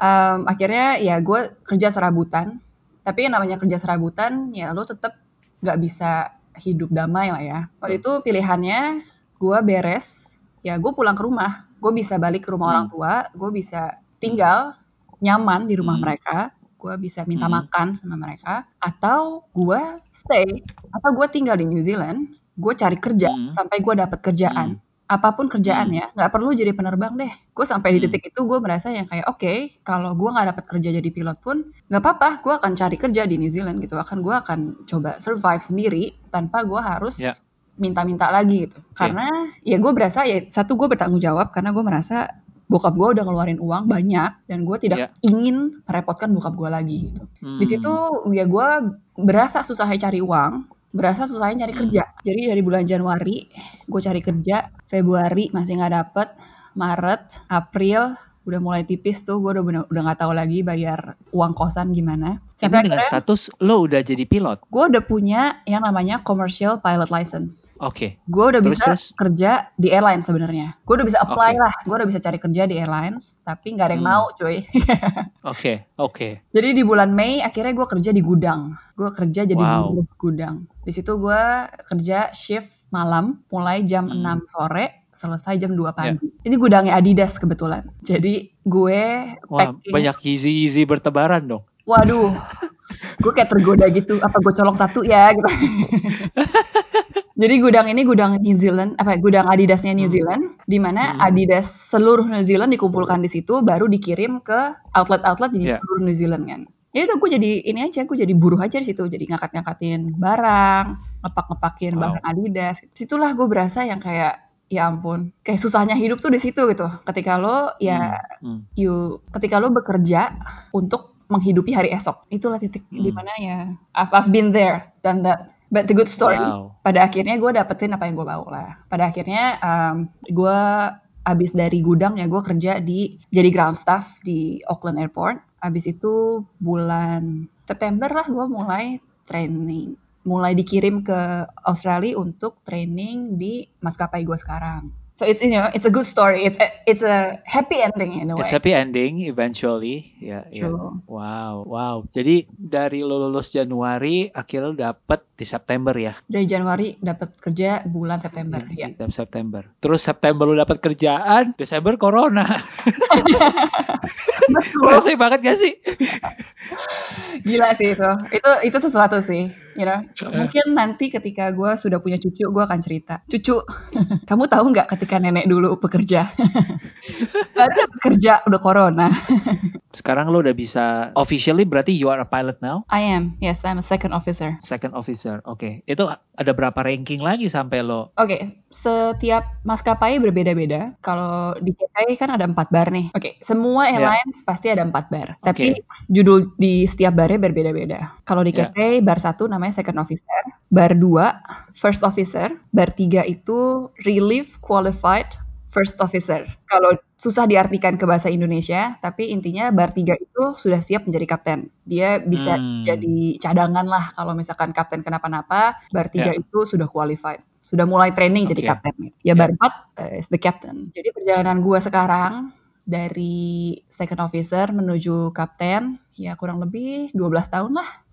Em, akhirnya ya gue kerja serabutan. Tapi yang namanya kerja serabutan, ya lo tetap gak bisa hidup damai lah ya. Waktu itu pilihannya gue beres, ya gue pulang ke rumah. Gue bisa balik ke rumah orang tua, gue bisa tinggal nyaman di rumah Hmm. mereka, gue bisa minta Hmm. makan sama mereka, atau gue stay, atau gue tinggal di New Zealand, gue cari kerja Hmm. sampai gue dapat kerjaan. Apa pun kerjaannya, nggak perlu jadi penerbang deh. Gue sampai di Hmm. titik itu gue merasa yang kayak oke, kalau gue nggak dapat kerja jadi pilot pun nggak apa-apa, gue akan cari kerja di New Zealand gitu. Akan gue akan coba survive sendiri tanpa gue harus Ya. minta-minta lagi gitu. Karena ya gue berasa ya satu gue bertanggung jawab karena gue merasa bokap gue udah ngeluarin uang banyak dan gue tidak Ya. ingin merepotkan bokap gue lagi gitu. Di Hmm. situ ya gue berasa susahnya cari uang, berasa susahnya cari kerja. Jadi dari bulan Januari gue cari kerja, Februari masih nggak dapet, Maret, April udah mulai tipis tuh, gue udah bener- udah nggak tahu lagi bayar uang kosan gimana. Ini Sampai dengan akhirnya status lo udah jadi pilot. gue udah punya yang namanya commercial pilot license. Oke. Gue udah Terus, bisa terus? kerja di airline sebenarnya. Gue udah bisa apply Oke. lah. Gue udah bisa cari kerja di airlines, tapi nggak ada yang Hmm. mau, cuy. <laughs> Oke, oke. Jadi di bulan Mei akhirnya gue kerja di gudang. Gue kerja jadi Wow. buruh gudang. Di situ gue kerja shift malam, mulai jam Hmm. 6 sore, selesai jam 2 pagi. Ini gudangnya Adidas kebetulan. Jadi gue Wah, packing. banyak Yeezy-Yeezy bertebaran dong. Waduh, <laughs> gue kayak tergoda gitu. Apa gue colong satu ya? Gitu. <laughs> Jadi gudang ini gudang New Zealand, apa gudang Adidasnya Hmm. New Zealand, di mana Adidas seluruh New Zealand dikumpulkan di situ, baru dikirim ke outlet-outlet di Ya. seluruh New Zealand kan. Ya udah gue jadi ini aja, gue jadi buruh aja di situ, jadi ngangkat-ngangkatin barang, ngepak-ngepakin Wow. barang Adidas. Situlah gue berasa yang kayak ya ampun, kayak susahnya hidup tuh di situ gitu. Ketika lo ya Hmm. you ketika lo bekerja untuk menghidupi hari esok. Itulah titik Hmm. di mana ya I've, I've been there done that. But the good story, Wow. pada akhirnya gue dapetin apa yang gue mau lah. Pada akhirnya um, gue abis dari gudang ya gue kerja di jadi ground staff di Auckland Airport. Abis itu bulan September lah gue mulai training, mulai dikirim ke Australia untuk training di maskapai gue sekarang. So it's you know it's a good story. It's a, it's a happy ending in a way. It's happy ending eventually. Ya, ya. True. Wow, wow. Jadi dari lo lulus Januari, akhirnya lo dapet di September ya. Dari Januari dapat kerja bulan September ya. Di September. Terus September lo dapet kerjaan, Desember corona. <laughs> Rasa banget gak sih? Gila sih itu. Itu itu sesuatu sih, you know. Mungkin nanti ketika gue sudah punya cucu, gue akan cerita. Cucu, <laughs> kamu tahu nggak ketika nenek dulu bekerja? Baru <laughs> dapat kerja udah corona. Sekarang lo udah bisa officially berarti you are a pilot now? I am, yes, I'm a second officer. Second officer. Oke. Itu ada berapa ranking lagi sampai lo? Oke, setiap maskapai berbeda-beda. Kalau di KTI kan ada empat bar nih. Oke, semua airlines pasti ada empat bar. Tapi judul di setiap barnya berbeda-beda. Kalau di Ya. KTI bar satu namanya second officer, bar dua first officer, bar tiga itu relief qualified first officer. Kalau susah diartikan ke bahasa Indonesia, tapi intinya bar tiga itu sudah siap menjadi kapten. Dia bisa Hmm. jadi cadangan lah kalau misalkan kapten kenapa-napa, bar tiga Ya. itu sudah qualified. Sudah mulai training jadi Oke. kapten. Ya bar 4 is the captain. Jadi perjalanan gua sekarang dari second officer menuju kapten ya kurang lebih 12 tahun lah.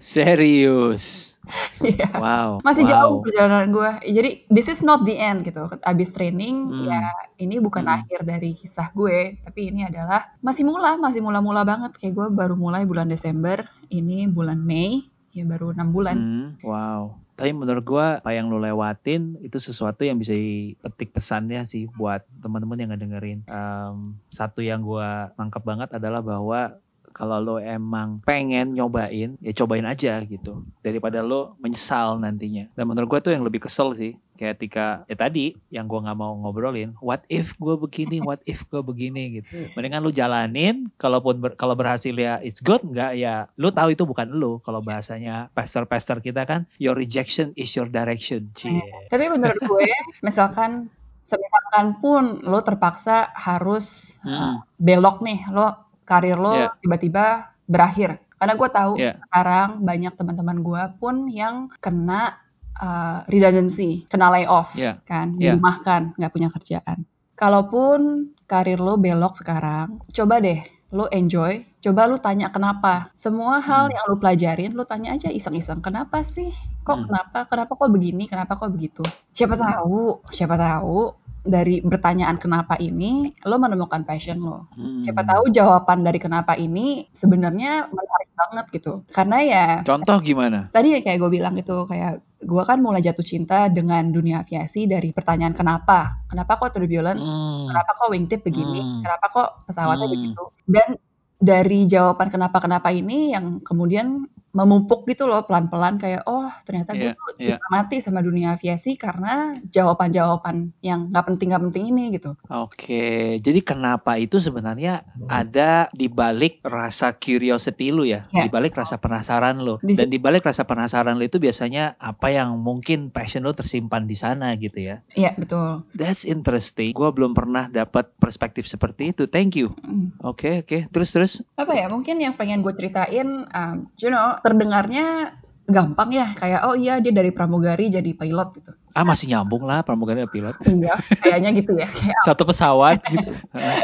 Serius. <laughs> Iya. Wow. Masih wow. jauh perjalanan gue. Jadi this is not the end gitu. Abis training Hmm. ya ini bukan Hmm. akhir dari kisah gue, tapi ini adalah masih mula, masih mula-mula banget. Kayak gue baru mulai bulan Desember, ini bulan Mei, ya baru enam bulan. Hmm, wow. Tapi menurut gua apa yang lo lewatin itu sesuatu yang bisa dipetik pesannya sih buat teman-teman yang ngedengerin. Em, satu yang gua tangkap banget adalah bahwa kalau lo emang pengen nyobain, ya cobain aja gitu. Daripada lo menyesal nantinya. Dan menurut gua tuh yang lebih kesel sih. Kayak ketika, ya tadi yang gua nggak mau ngobrolin, what if gua begini, <laughs> what if gua begini gitu. Mendingan lu jalanin, kalaupun ber- kalau berhasil ya it's good, nggak ya lu tahu itu bukan lu. Kalau bahasanya pastor-pastor kita kan, your rejection is your direction. Cie. Tapi menurut gue, misalkan semisalkan pun lo terpaksa harus Hmm. belok nih, lo karir lo Yeah. tiba-tiba berakhir. Karena gue tahu Yeah. sekarang banyak teman-teman gue pun yang kena uh, redundancy, kena layoff, Yeah. kan, Yeah. dirumahkan, nggak punya kerjaan. Kalaupun karir lo belok sekarang, coba deh lo enjoy, coba lo tanya kenapa. Semua hal Hmm. yang lo pelajarin, lo tanya aja iseng-iseng, kenapa sih? Kok Hmm. kenapa? Kenapa kok begini? Kenapa kok begitu? Siapa tahu, siapa tahu dari pertanyaan kenapa ini lo menemukan passion lo. Hmm. Siapa tahu jawaban dari kenapa ini sebenarnya menarik banget gitu. Karena ya Contoh gimana? tadi ya kayak gue bilang gitu kayak gue kan mulai jatuh cinta dengan dunia aviasi dari pertanyaan kenapa kenapa kok turbulence Hmm. kenapa kok wingtip begini Hmm. kenapa kok pesawatnya Hmm. begitu dan dari jawaban kenapa kenapa ini yang kemudian memumpuk gitu loh pelan-pelan kayak oh ternyata gue Iya, tuh cinta mati sama dunia aviasi karena jawaban-jawaban yang nggak penting nggak penting ini gitu Oke, jadi kenapa itu sebenarnya ada di balik rasa curiosity lu ya, Ya. di balik rasa penasaran lu, Di- dan di balik rasa penasaran lu itu biasanya apa yang mungkin passion lu tersimpan di sana gitu ya. iya betul That's interesting. Gua belum pernah dapat perspektif seperti itu. Thank you. Mm. Oke, oke. Terus terus. apa ya mungkin yang pengen gue ceritain um, you know terdengarnya gampang ya kayak oh iya dia dari pramugari jadi pilot gitu Ah masih nyambung lah pramugari pilot. iya kayaknya gitu ya kayak Satu pesawat gitu.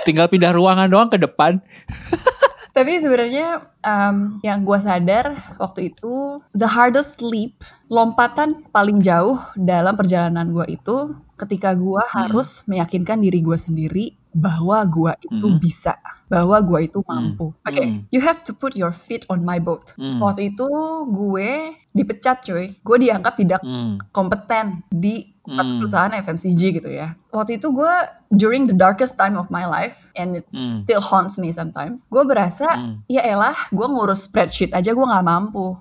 Tinggal pindah ruangan doang ke depan. <laughs> Tapi sebenarnya um, yang gue sadar waktu itu the hardest leap, lompatan paling jauh dalam perjalanan gue itu ketika gue harus meyakinkan diri gue sendiri bahwa gue itu Hmm. bisa, bahwa gue itu mampu. Oke, Hmm. you have to put your feet on my boat. Hmm. Waktu itu gue dipecat cuy, gue dianggap tidak Hmm. kompeten di Hmm. perusahaan FMCG gitu ya. Waktu itu gue during the darkest time of my life and it Hmm. still haunts me sometimes. Gue berasa Hmm. ya elah gue ngurus spreadsheet aja gue nggak mampu.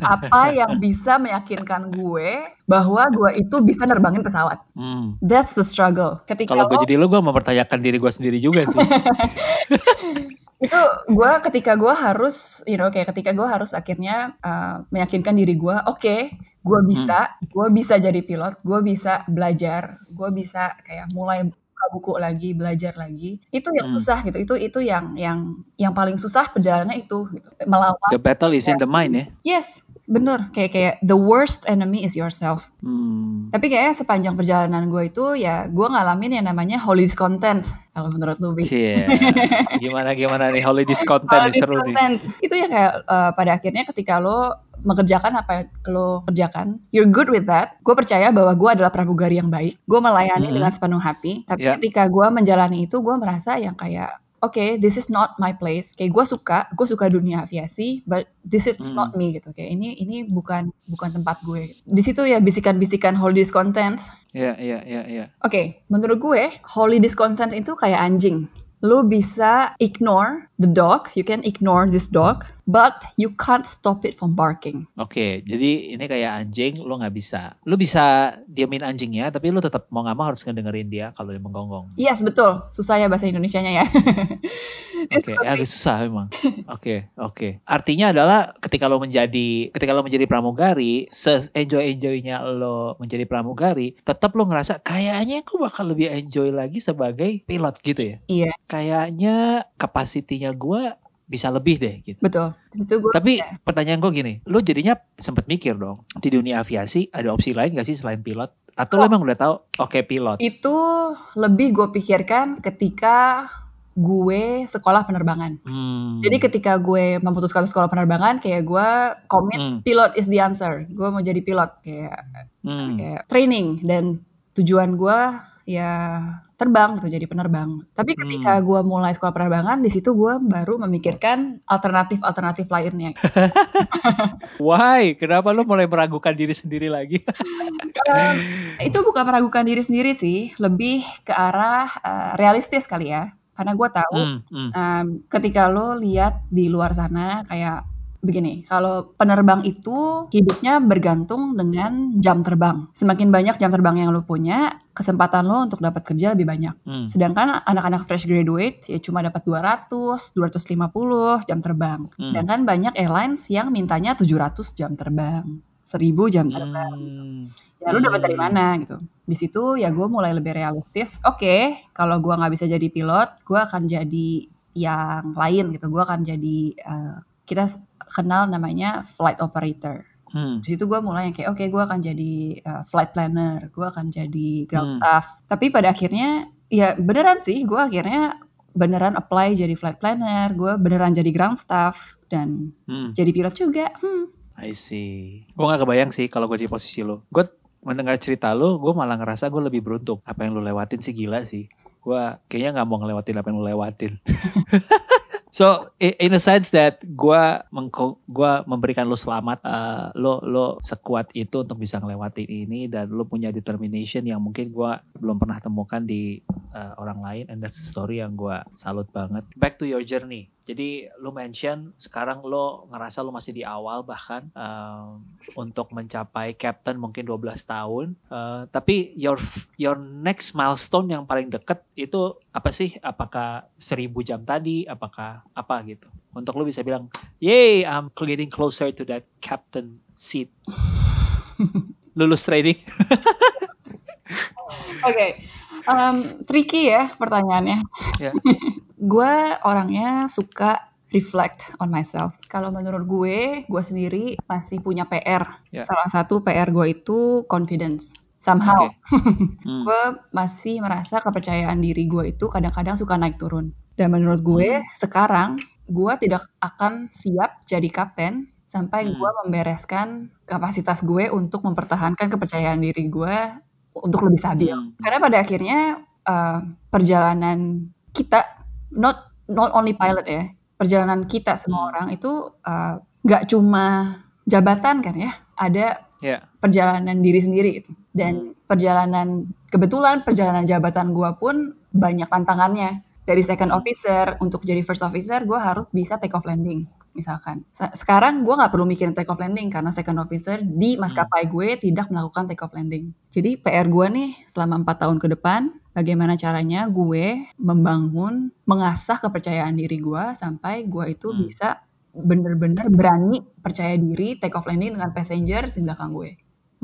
Apa <laughs> yang bisa meyakinkan gue bahwa gue itu bisa nerbangin pesawat? Hmm. That's the struggle. Ketika Kalau gue lo- jadi lu, gue mempertanyakan diri gue sendiri juga sih. <laughs> itu gue ketika gue harus you know kayak ketika gue harus akhirnya uh, meyakinkan diri gue oke okay, gue bisa gue bisa jadi pilot gue bisa belajar gue bisa kayak mulai buka buku lagi belajar lagi. Itu yang Hmm. susah gitu itu itu yang yang yang paling susah perjalanannya itu gitu. Melawan The battle is in the mind ya. yes bener kayak kayak the worst enemy is yourself Hmm. tapi kayaknya sepanjang perjalanan gue itu ya gue ngalamin yang namanya holy discontent kalau menurut lu. <laughs> Gimana gimana nih Holy nih seru nih. discontent. Itu ya kayak eh, pada akhirnya ketika lo mengerjakan apa yang lo kerjakan, you're good with that. Gue percaya bahwa gue adalah pramugari yang baik. Gue melayani Mhm. dengan sepenuh hati. Tapi Ya. ketika gue menjalani itu, gue merasa yang kayak Oke, this is not my place. Kayak gue suka, gue suka dunia aviasi, but this is Hmm. not me gitu. Kayak ini ini bukan bukan tempat gue. Di situ ya bisikan-bisikan holy discontent Iya iya iya iya. Oke, menurut gue, holy discontent itu kayak anjing. Lu bisa ignore the dog, you can ignore this dog, but you can't stop it from barking. Oke, jadi ini kayak anjing, lu nggak bisa. Lu bisa diamin anjingnya, tapi lu tetap mau nggak mau harus ngedengerin dia kalau dia menggonggong. Yes, betul. Susah ya bahasa Indonesianya ya. <laughs> Oke, ya agak susah memang. Oke, oke. Artinya adalah ketika lo menjadi ketika lo menjadi pramugari, se enjoy enjoynya lo menjadi pramugari, tetap lo ngerasa kayaknya aku bakal lebih enjoy lagi sebagai pilot gitu ya. iya, Kayaknya kapasitinya gua bisa lebih deh gitu. betul. Itu gue Tapi pertanyaan gue gini, lo jadinya sempet mikir dong di dunia aviasi ada opsi lain gak sih selain pilot? Atau lo emang udah tahu oke pilot? itu lebih gue pikirkan ketika gue sekolah penerbangan. Hmm. Jadi ketika gue memutuskan sekolah penerbangan, kayak gue komit Hmm. pilot is the answer. Gue mau jadi pilot kayak Hmm. kayak training dan tujuan gue ya terbang gitu jadi penerbang. Tapi ketika gue mulai sekolah penerbangan di situ gue baru memikirkan alternatif-alternatif lainnya. <laughs> Why? Kenapa lo mulai meragukan diri sendiri lagi? Em, <laughs> itu bukan meragukan diri sendiri sih, lebih ke arah eh, realistis kali ya. Karena gue tahu Hmm, hmm. em, ketika lo lihat di luar sana kayak begini, kalau penerbang itu hidupnya bergantung dengan jam terbang. Semakin banyak jam terbang yang lo punya, kesempatan lo untuk dapat kerja lebih banyak. Hmm. Sedangkan anak-anak fresh graduate ya cuma dapat 200, 250 jam terbang. Hmm. Sedangkan banyak airlines yang mintanya 700 jam terbang, 1000 jam terbang. Hmm. Ya lu dapat dari Hmm. mana gitu. Di situ ya gue mulai lebih realistis. Oke, kalau gue nggak bisa jadi pilot, gue akan jadi yang lain gitu. Gue akan jadi eh, kita kenal namanya flight operator. Hmm. Di situ gue mulai yang kayak oke gue akan jadi eh, flight planner, gue akan jadi ground Hmm. staff. Tapi pada akhirnya ya beneran sih gue akhirnya beneran apply jadi flight planner, gue beneran jadi ground staff dan Hmm. jadi pilot juga. Hmm. I see. Gue gak kebayang sih kalau gue di posisi lo. Gue mendengar cerita lo, gue malah ngerasa gue lebih beruntung. Apa yang lo lewatin sih gila sih. Gue kayaknya nggak mau ngelewatin apa yang lo lewatin. <laughs> So in a sense that gue gua memberikan lo selamat, eh, lo lo sekuat itu untuk bisa ngelewatin ini dan lo punya determination yang mungkin gue belum pernah temukan di eh, orang lain and that's the story yang gue salut banget. Back to your journey. Jadi lo mention sekarang lo ngerasa lo masih di awal bahkan um, untuk mencapai captain mungkin 12 tahun. Eh, tapi your your next milestone yang paling deket itu apa sih? Apakah 1000 jam tadi? Apakah apa gitu? Untuk lo bisa bilang, "Yay, I'm getting closer to that captain seat." <laughs> Lulus training. <laughs> Oke, em, tricky ya pertanyaannya. Ya. <laughs> gue orangnya suka reflect on myself. Kalau menurut gue, gue sendiri masih punya PR. Ya. Salah satu PR gue itu confidence. Somehow, Oke. <laughs> Hmm. gue masih merasa kepercayaan diri gue itu kadang-kadang suka naik turun. Dan menurut gue, Hmm. sekarang gue tidak akan siap jadi kapten sampai Hmm. gue membereskan kapasitas gue untuk mempertahankan kepercayaan diri gue untuk lebih stabil. Hmm. Karena pada akhirnya uh, perjalanan kita, not not only pilot ya, perjalanan kita semua Hmm. orang itu uh, nggak cuma jabatan kan ya, ada Ya. Perjalanan diri sendiri gitu. Dan perjalanan kebetulan perjalanan jabatan gua pun banyak tantangannya. Dari second officer untuk jadi first officer gua harus bisa take off landing misalkan. Se- Sekarang gua nggak perlu mikirin take off landing karena second officer di maskapai gue tidak melakukan take off landing. Jadi PR gua nih selama empat tahun ke depan bagaimana caranya gue membangun, mengasah kepercayaan diri gue sampai gue itu Hmm. bisa bener-bener berani percaya diri take off landing dengan passenger di belakang gue.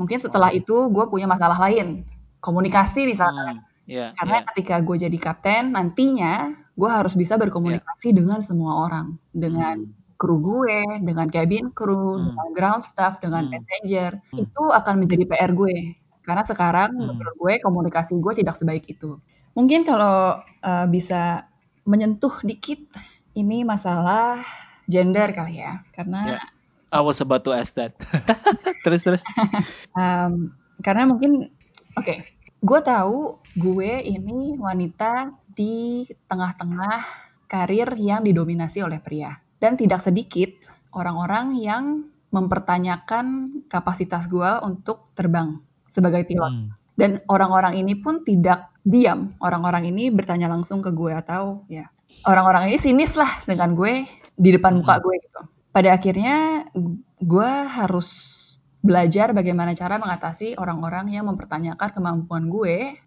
Mungkin setelah itu gue punya masalah lain, komunikasi misalnya. Hmm. Ya, Karena ya. ketika gue jadi kapten, nantinya gue harus bisa berkomunikasi dengan semua orang. Dengan Hmm. kru gue, dengan cabin crew, Hmm. dengan ground staff, dengan Hmm. passenger. Hmm. Itu akan menjadi PR gue. Karena sekarang Hmm. menurut gue komunikasi gue tidak sebaik itu. Mungkin kalau uh, bisa menyentuh dikit, ini masalah gender kali ya. Karena Ya. I was about to ask that. <laughs> terus terus. Um, karena mungkin, oke, gue tahu gue ini wanita di tengah-tengah karir yang didominasi oleh pria. Dan tidak sedikit orang-orang yang mempertanyakan kapasitas gue untuk terbang sebagai pilot. Hmm. Dan orang-orang ini pun tidak diam. Orang-orang ini bertanya langsung ke gue atau ya orang-orang ini sinis lah dengan gue di depan muka Hmm. gue gitu. Pada akhirnya gue harus belajar bagaimana cara mengatasi orang-orang yang mempertanyakan kemampuan gue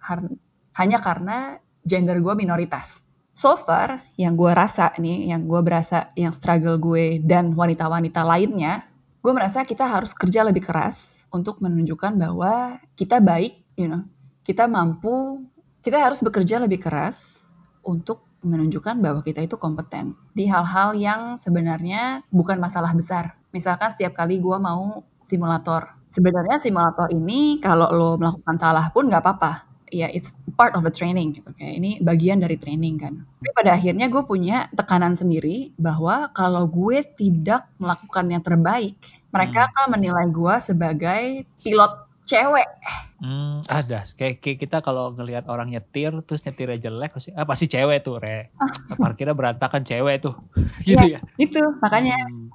hanya karena gender gue minoritas. So far, yang gue rasa nih, yang gue berasa, yang struggle gue dan wanita-wanita lainnya, gue merasa kita harus kerja lebih keras untuk menunjukkan bahwa kita baik, you know, kita mampu, kita harus bekerja lebih keras untuk menunjukkan bahwa kita itu kompeten di hal-hal yang sebenarnya bukan masalah besar. Misalkan setiap kali gue mau simulator, sebenarnya simulator ini kalau lo melakukan salah pun nggak apa-apa. Ya, it's part of the training gitu. Kayak ini bagian dari training kan. Tapi pada akhirnya gue punya tekanan sendiri bahwa kalau gue tidak melakukan yang terbaik, mereka akan menilai gue sebagai pilot cewek. Hmm, ada. Kayak, kita kalau ngelihat orang nyetir terus nyetirnya jelek pasti ah pasti cewek tuh, Re. Parkirnya berantakan cewek tuh. <laughs> gitu ya. Itu makanya Hmm.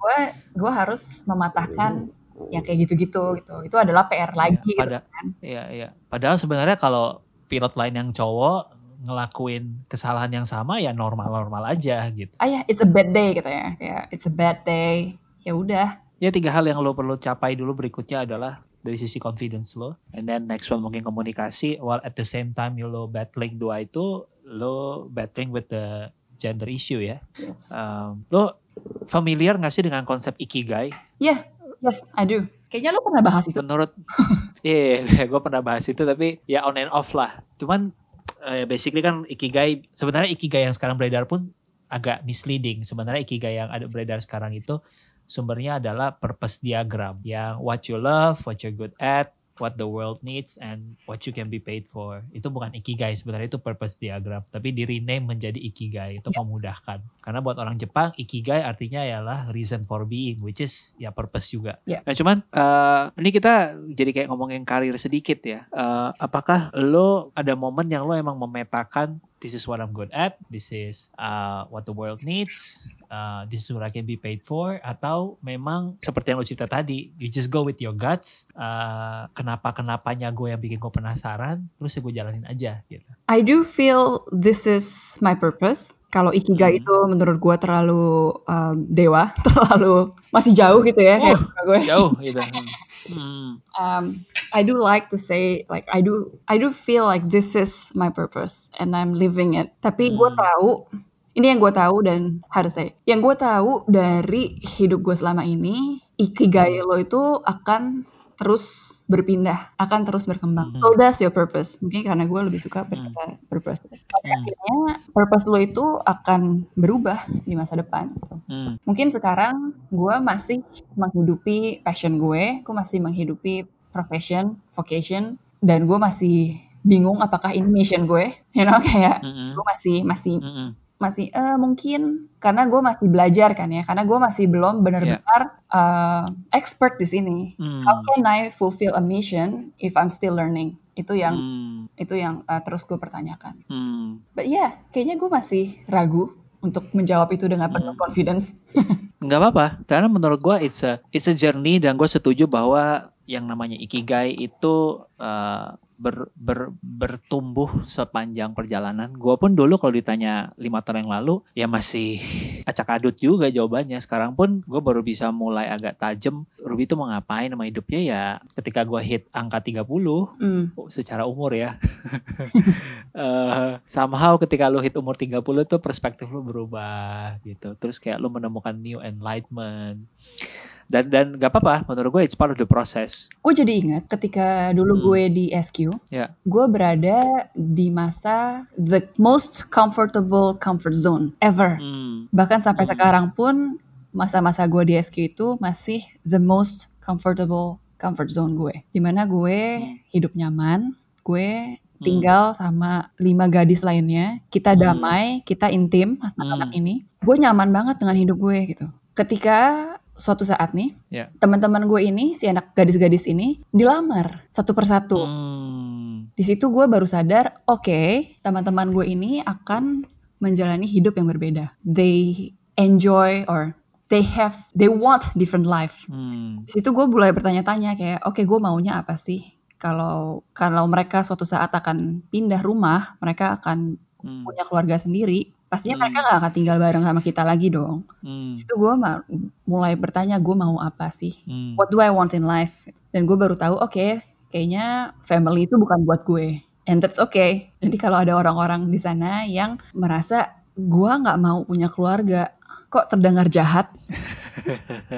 gue harus mematahkan yang kayak gitu-gitu gitu. Itu adalah PR lagi gitu pada- kan. Iya, iya. Padahal sebenarnya kalau pilot lain yang cowok ngelakuin kesalahan yang sama ya normal-normal aja gitu. Ah ya, it's a bad day gitu ya. Kayak it's a bad day. Ya udah. Ya tiga hal yang lo perlu capai dulu berikutnya adalah dari sisi confidence lo, and then next one mungkin komunikasi, while at the same time you lo battling dua itu, lo battling with the gender issue ya. Yes. Um, lo familiar gak sih dengan konsep ikigai? Yeah, yes, I do. Kayaknya lo pernah bahas itu. Menurut, <laughs> iya, yeah, gue pernah bahas itu tapi ya on and off lah. Cuman eh, basically kan ikigai, sebenarnya ikigai yang sekarang beredar pun agak misleading. Sebenarnya ikigai yang ada beredar sekarang itu sumbernya adalah purpose diagram yang what you love, what you're good at, what the world needs and what you can be paid for. Itu bukan ikigai sebenarnya itu purpose diagram, tapi di rename menjadi ikigai itu Ya. memudahkan. Karena buat orang Jepang ikigai artinya ialah reason for being which is ya purpose juga. Ya. Nah cuman eh, ini kita jadi kayak ngomongin karir sedikit ya. Eh, apakah lo ada momen yang lo emang memetakan this is what I'm good at, this is uh, what the world needs, uh, this is what I can be paid for, atau memang seperti yang lo cerita tadi, you just go with your guts, uh, kenapa kenapanya gue yang bikin gue penasaran, terus ya gue jalanin aja gitu. I do feel this is my purpose. Kalau ikigai Hmm. itu menurut gue terlalu um, dewa, <laughs> terlalu masih jauh gitu ya kayak Uh, gue. Jauh gitu. <laughs> Hmm. um, I do like to say like I do I do feel like this is my purpose and I'm living it. Tapi gue Hmm. tahu ini yang gue tahu dan harus saya yang gue tahu dari hidup gue selama ini ikigai lo itu akan terus berpindah, akan terus berkembang. Hmm. So that's your purpose. Mungkin karena gue lebih suka berkata purpose. Tapi Hmm. akhirnya purpose lo itu akan berubah di masa depan. gitu. Hmm. Mungkin sekarang gue masih menghidupi passion gue, gue masih menghidupi profession, vocation, dan gue masih bingung apakah ini mission gue, <laughs> you know kayak Mm-mm. gue masih masih Mm-mm. Masih eh mungkin karena gue masih belajar kan ya, karena gue masih belum benar-benar eh, expert di sini. Hmm. How can I fulfill a mission if I'm still learning? Itu yang Hmm. itu yang eh, terus gue pertanyakan. Hmm. But yeah, kayaknya gue masih ragu untuk menjawab itu dengan penuh confidence. <laughs> nggak apa-apa karena menurut gue it's a it's a journey dan gue setuju bahwa yang namanya ikigai itu uh, ber, ber, bertumbuh sepanjang perjalanan. Gue pun dulu kalau ditanya lima tahun yang lalu ya masih acak adut juga jawabannya. Sekarang pun gue baru bisa mulai agak tajem. Ruby itu mau ngapain sama hidupnya ya ketika gue hit angka 30 Hmm. secara umur ya. <laughs> Eh, somehow ketika lu hit umur 30 tuh perspektif lu berubah gitu. Terus kayak lu menemukan new enlightenment. Dan dan gak apa-apa menurut gue it's part of the process. Gue jadi ingat ketika dulu Hmm. gue di SQ, Ya. gue berada di masa the most comfortable comfort zone ever. Hmm. Bahkan sampai Hmm. sekarang pun masa-masa gue di SQ itu masih the most comfortable comfort zone gue. Di mana gue Hmm. hidup nyaman, gue tinggal sama lima gadis lainnya, kita Hmm. damai, kita intim, anak-anak Hmm. ini. Gue nyaman banget dengan hidup gue gitu. Ketika suatu saat nih, Ya. teman-teman gue ini, si anak gadis-gadis ini, dilamar satu persatu. Hmm. Di situ gue baru sadar, oke, teman-teman gue ini akan menjalani hidup yang berbeda. They enjoy or they have, they want different life. Hmm. Di situ gue mulai bertanya-tanya kayak, oke, gue maunya apa sih? Kalau kalau mereka suatu saat akan pindah rumah, mereka akan Hmm. punya keluarga sendiri. Pastinya Hmm. mereka gak akan tinggal bareng sama kita lagi dong. Hmm. Di situ gue mulai bertanya, gue mau apa sih? Hmm. what do I want in life? Dan gue baru tahu, oke, kayaknya family itu bukan buat gue. And that's okay. Jadi kalau ada orang-orang di sana yang merasa gue nggak mau punya keluarga, kok terdengar jahat? <laughs>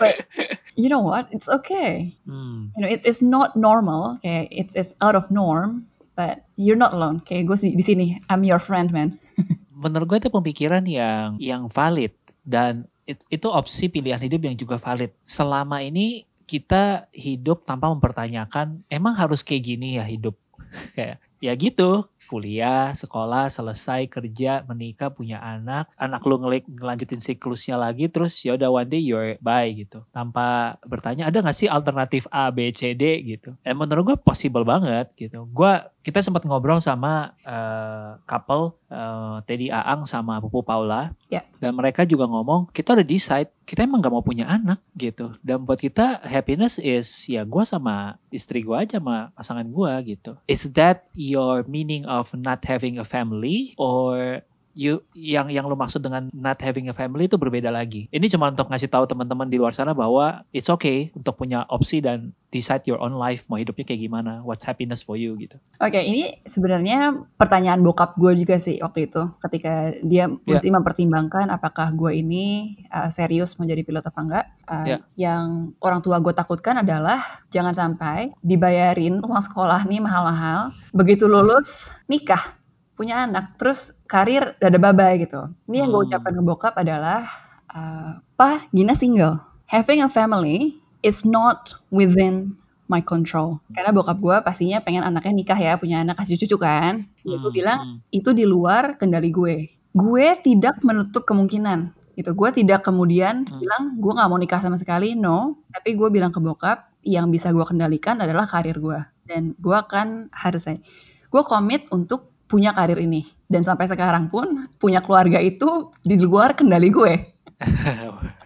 But you know what? It's okay. Hmm. You know, it's it's not normal. Kayak it's it's out of norm. But you're not alone. Kayak gue di sini, I'm your friend, man. <laughs> Menurut gue itu pemikiran yang yang valid dan it- itu opsi pilihan hidup yang juga valid. Selama ini kita hidup tanpa mempertanyakan emang harus kayak gini ya hidup. <laughs> kayak ya gitu, kuliah, sekolah, selesai, kerja, menikah, punya anak, anak lu ngelik ngelanjutin siklusnya lagi terus ya udah one day you're bye gitu. Tanpa bertanya ada nggak sih alternatif A, B, C, D gitu. Eh menurut gue possible banget gitu. Gua kita sempat ngobrol sama eh, couple eh, Teddy Aang sama Pupu Paula. Ya. dan mereka juga ngomong kita udah decide kita emang gak mau punya anak gitu. Dan buat kita happiness is ya gua sama istri gua aja sama pasangan gua gitu. Is that your meaning of not having a family or you yang yang lu maksud dengan not having a family itu berbeda lagi ini cuma untuk ngasih tahu teman-teman di luar sana bahwa it's okay untuk punya opsi dan decide your own life mau hidupnya kayak gimana what's happiness for you gitu Oke, ini sebenarnya pertanyaan bokap gue juga sih waktu itu, ketika dia Ya. mesti mempertimbangkan apakah gue ini uh, serius mau jadi pilot apa enggak. Uh, Ya. Yang orang tua gue takutkan adalah jangan sampai dibayarin uang sekolah nih mahal-mahal, begitu lulus nikah, punya anak, terus karir dada babay gitu. Ini yang gue Hmm. ucapkan ke bokap adalah, uh, Pak, Gina single. Having a family is not within my control. Karena bokap gue pastinya pengen anaknya nikah ya, punya anak kasih cucu kan. Ya, gue Hmm, bilang hmm. itu di luar kendali gue. Gue tidak menutup kemungkinan gitu. Gue tidak kemudian Hmm. bilang gue nggak mau nikah sama sekali, no. Tapi gue bilang ke bokap yang bisa gue kendalikan adalah karir gue. Dan gue akan harus saya, gue komit untuk punya karir ini. Dan sampai sekarang pun punya keluarga itu di luar kendali gue. <laughs>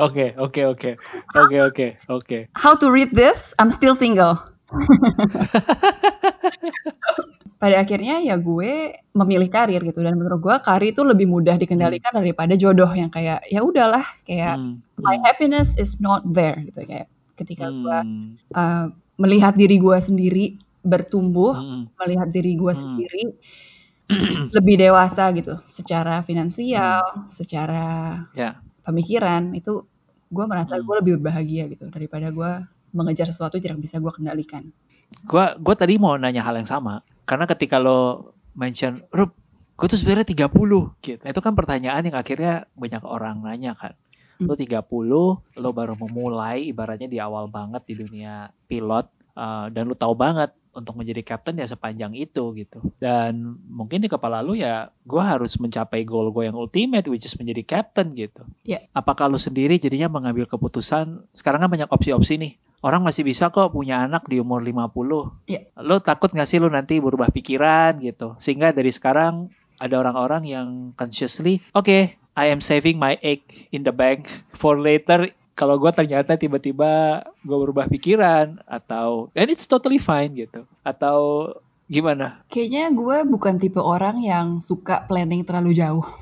Oke, oke, oke. Oke, oke, oke. How to read this? I'm still single. <laughs> Pada akhirnya ya gue memilih karir gitu dan menurut gue karir itu lebih mudah dikendalikan daripada jodoh yang kayak ya udahlah kayak Hmm, my happiness is not there gitu kayak ketika gue hmm, uh, melihat diri gue sendiri bertumbuh, hmm, melihat diri gue Hmm. sendiri <clears throat> lebih dewasa gitu secara finansial, secara Ya. pemikiran itu gue merasa Hmm. gue lebih berbahagia gitu daripada gue mengejar sesuatu yang tidak bisa gue kendalikan. Gua gua tadi mau nanya hal yang sama karena ketika lo mention Rup, gue tuh sebenarnya 30 gitu. Nah, itu kan pertanyaan yang akhirnya banyak orang nanya kan. Lo 30, lo baru memulai ibaratnya di awal banget di dunia pilot uh, dan lo tahu banget untuk menjadi captain ya sepanjang itu gitu. Dan mungkin di kepala lu ya gue harus mencapai goal gue yang ultimate which is menjadi captain gitu. Ya. Apakah lu sendiri jadinya mengambil keputusan sekarang kan banyak opsi-opsi nih. Orang masih bisa kok punya anak di umur 50. Iya. Lu takut gak sih lu nanti berubah pikiran gitu. Sehingga dari sekarang ada orang-orang yang consciously, oke, I am saving my egg in the bank for later kalau gue ternyata tiba-tiba gue berubah pikiran atau and it's totally fine gitu atau gimana? Kayaknya gue bukan tipe orang yang suka planning terlalu jauh. <laughs>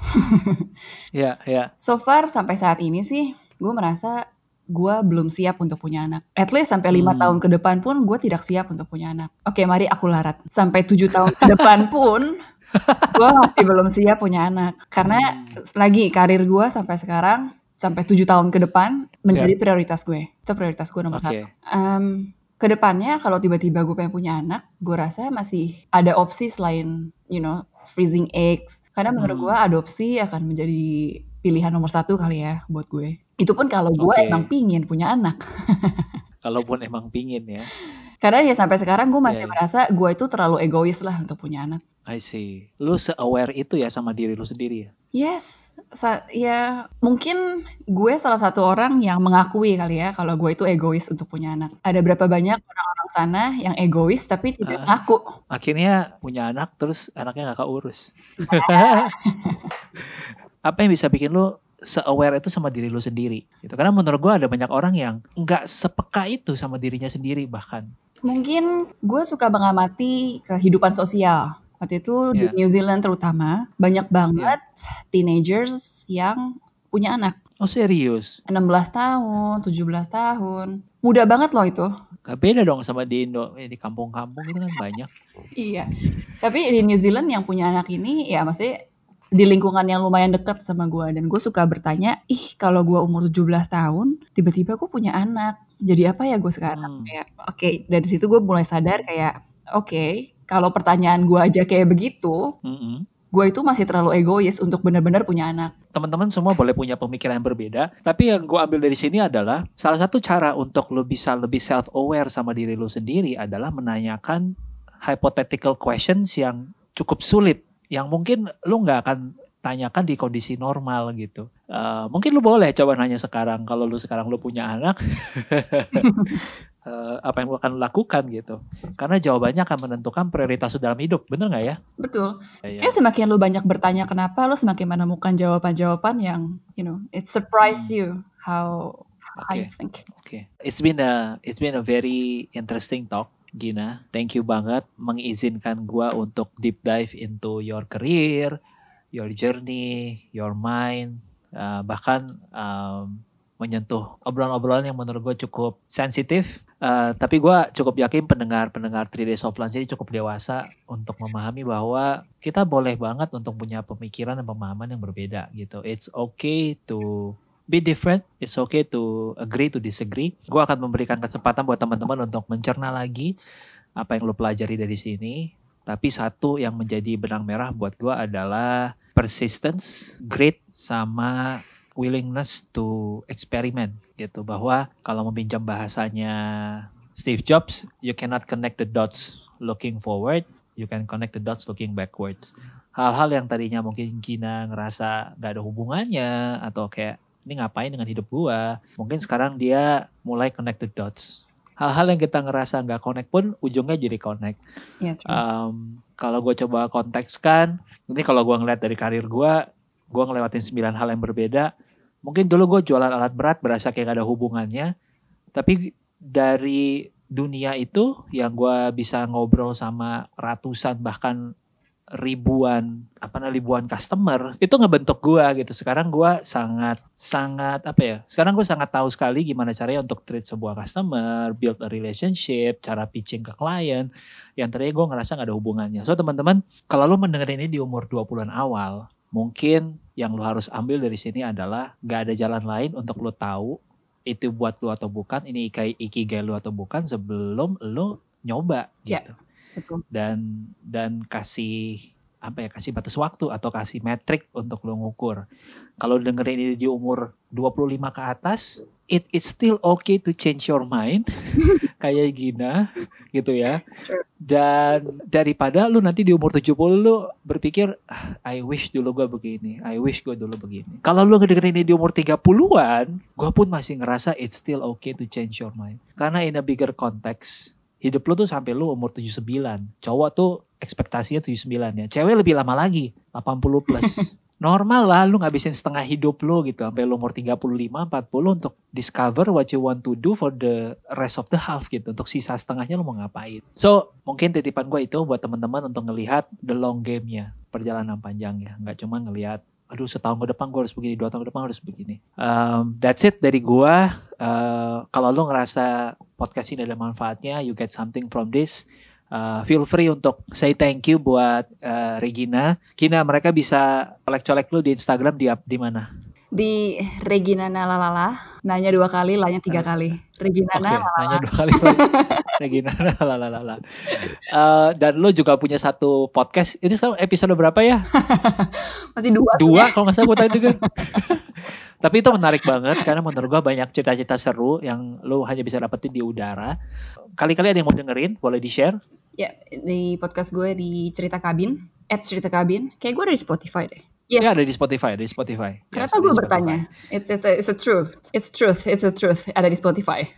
Ya, ya. So far sampai saat ini sih gue merasa gue belum siap untuk punya anak. At least sampai lima Hmm. tahun ke depan pun gue tidak siap untuk punya anak. Oke, mari aku larat. Sampai tujuh tahun ke depan pun <laughs> gue masih belum siap punya anak. Karena lagi karir gue sampai sekarang sampai tujuh tahun ke depan menjadi prioritas gue. Itu prioritas gue nomor Oke. satu. Em, ke depannya kalau tiba-tiba gue pengen punya anak, gue rasa masih ada opsi selain you know freezing eggs. Karena menurut Hmm. gue adopsi akan menjadi pilihan nomor satu kali ya buat gue. Itu pun kalau gue Oke. emang pingin punya anak. <laughs> Kalaupun emang pingin ya. Karena ya sampai sekarang gue masih Iya, iya. merasa gue itu terlalu egois lah untuk punya anak. I see. Lu se-aware itu ya sama diri lu sendiri ya? Yes, sa- ya mungkin gue salah satu orang yang mengakui kali ya kalau gue itu egois untuk punya anak. Ada berapa banyak orang-orang sana yang egois tapi tidak Ah. ngaku. Akhirnya punya anak terus anaknya gak keurus. <laughs> Apa yang bisa bikin lu se-aware itu sama diri lu sendiri? Gitu. Karena menurut gua ada banyak orang yang nggak sepeka itu sama dirinya sendiri bahkan. Mungkin gue suka mengamati kehidupan sosial. Waktu itu di Iya. New Zealand terutama banyak banget teenagers yang punya anak. Oh serius? 16 tahun, 17 tahun. Muda banget loh itu. Gak beda dong sama di Indo. Eh, di kampung-kampung itu kan banyak. <laughs> Iya. Tapi di New Zealand yang punya anak ini ya maksudnya di lingkungan yang lumayan dekat sama gue dan gue suka bertanya, ih kalau gue umur 17 tahun tiba-tiba gue punya anak, jadi apa ya gue sekarang? Hmm. Kayak oke dari situ gue mulai sadar kayak oke kalau pertanyaan gue aja kayak begitu, Mm-mm. gue itu masih terlalu egois untuk benar-benar punya anak. teman-teman semua boleh punya pemikiran yang berbeda. Tapi yang gue ambil dari sini adalah salah satu cara untuk lu bisa lebih self aware sama diri lu sendiri adalah menanyakan hypothetical questions yang cukup sulit, yang mungkin lu nggak akan tanyakan di kondisi normal gitu. Eh, mungkin lu boleh coba nanya sekarang kalau lu sekarang lu punya anak. <laughs> eh, apa yang lu akan lakukan gitu karena jawabannya akan menentukan prioritas dalam hidup bener nggak ya Betul. Iya. Kayak semakin lu banyak bertanya kenapa, lu semakin menemukan jawaban-jawaban yang you know it surprised you how you Oke. think. Oke, it's been a it's been a very interesting talk, Gina. Thank you banget mengizinkan gua untuk deep dive into your career, your journey, your mind, uh, bahkan um, menyentuh obrolan-obrolan yang menurut gue cukup sensitif. Uh, tapi gua cukup yakin pendengar-pendengar 3 Days of Lunch ini cukup dewasa untuk memahami bahwa kita boleh banget untuk punya pemikiran dan pemahaman yang berbeda gitu. It's okay to be different. It's okay to agree to disagree. Gue akan memberikan kesempatan buat teman-teman untuk mencerna lagi apa yang lo pelajari dari sini. Tapi satu yang menjadi benang merah buat gue adalah persistence, grit, sama willingness to experiment gitu. Bahwa kalau meminjam bahasanya Steve Jobs, you cannot connect the dots looking forward, you can connect the dots looking backwards. Hal-hal yang tadinya mungkin Gina ngerasa gak ada hubungannya atau kayak ini ngapain dengan hidup gua mungkin sekarang dia mulai connect the dots hal-hal yang kita ngerasa nggak connect pun ujungnya jadi connect Yeah, true. Um, kalau gue coba kontekskan ini kalau gue ngeliat dari karir gue gue ngelewatin 9 hal yang berbeda. Mungkin dulu gue jualan alat berat berasa kayak gak ada hubungannya. Tapi dari dunia itu yang gue bisa ngobrol sama ratusan bahkan ribuan apa namanya ribuan customer itu ngebentuk gua gitu. Sekarang gua sangat sangat apa ya sekarang gue sangat tahu sekali gimana caranya untuk treat sebuah customer build a relationship cara pitching ke klien. Yang tadinya gue ngerasa gak ada hubungannya. So teman-teman kalau lu mendengar ini di umur 20-an awal mungkin yang lu harus ambil dari sini adalah gak ada jalan lain untuk lu tahu itu buat lu atau bukan ini ikigai lu atau bukan sebelum lu nyoba Ya. gitu Betul. dan dan kasih apa ya kasih batas waktu atau kasih metrik untuk lo ngukur. Kalau dengerin ini di umur 25 ke atas, it it's still okay to change your mind <laughs> kayak Gina gitu ya. Dan daripada lu nanti di umur 70 lu berpikir "Ah, I wish dulu gua begini, I wish gua dulu begini. Kalau lu ngedengerin ini di umur 30-an, gua pun masih ngerasa it's still okay to change your mind. Karena in a bigger context, hidup lu tuh sampai lu umur 79. Cowok tuh ekspektasinya 79 ya. Cewek lebih lama lagi, 80 plus. <laughs> normal lah lu ngabisin setengah hidup lu gitu sampai lu umur 35 40 untuk discover what you want to do for the rest of the half gitu untuk sisa setengahnya lu mau ngapain. So mungkin titipan gue itu buat teman-teman untuk ngelihat the long game-nya perjalanan panjangnya nggak cuma ngelihat aduh setahun ke depan gue harus begini dua tahun ke depan harus begini. Um, that's it dari gue uh, kalau lu ngerasa podcast ini ada manfaatnya you get something from this Uh, feel free untuk say thank you buat uh, Regina. Kina mereka bisa colek-colek lu di Instagram di di mana? Di Regina Nalalala, nanya dua kali, lanya tiga kali. Regina okay, nanya dua kali. <laughs> Regina Nalalala. Uh, dan lu juga punya satu podcast. Ini sekarang episode berapa ya? <laughs> Masih dua. Dua ya? kalau nggak salah gue tadi kan. Tapi itu menarik banget karena menurut gue banyak cerita-cerita seru yang lu hanya bisa dapetin di udara. Kali-kali ada yang mau dengerin, boleh di-share? Ya, di podcast gue di Cerita Kabin, at Cerita Kabin. Kayak gue ada di Spotify deh. Yes. Ya ada di Spotify, ada di Spotify. Kenapa yes, gue bertanya? It's, it's, a, it's a truth, it's truth, it's a truth. Ada di Spotify.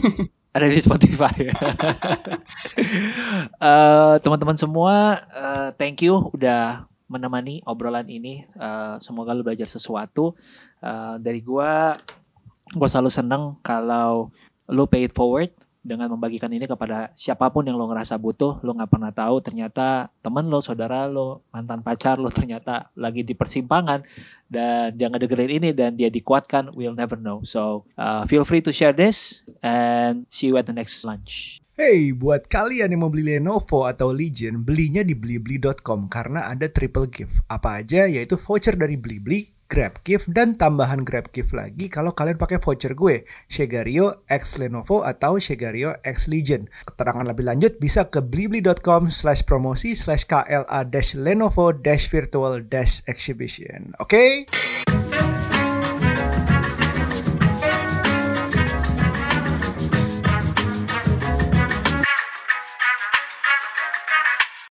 <laughs> ada di Spotify. uh, <laughs> teman-teman semua, uh, thank you udah menemani obrolan ini. Uh, semoga lu belajar sesuatu. Uh, dari gue, gue selalu seneng kalau lu pay it forward dengan membagikan ini kepada siapa pun yang lo ngerasa butuh, lo nggak pernah tahu ternyata temen lo, saudara lo, mantan pacar lo ternyata lagi di persimpangan dan dia ngedengerin ini dan dia dikuatkan, we'll never know. So uh, feel free to share this and see you at the next lunch. Hey, buat kalian yang mau beli Lenovo atau Legion, belinya di blibli.com karena ada triple gift. Apa aja? Yaitu voucher dari Blibli, Grab Gift, dan tambahan Grab Gift lagi kalau kalian pakai voucher gue, Shegario X Lenovo atau Shegario X Legion. Keterangan lebih lanjut bisa ke blibli.com slash promosi slash KLA dash Lenovo dash virtual dash exhibition. Oke? Okay?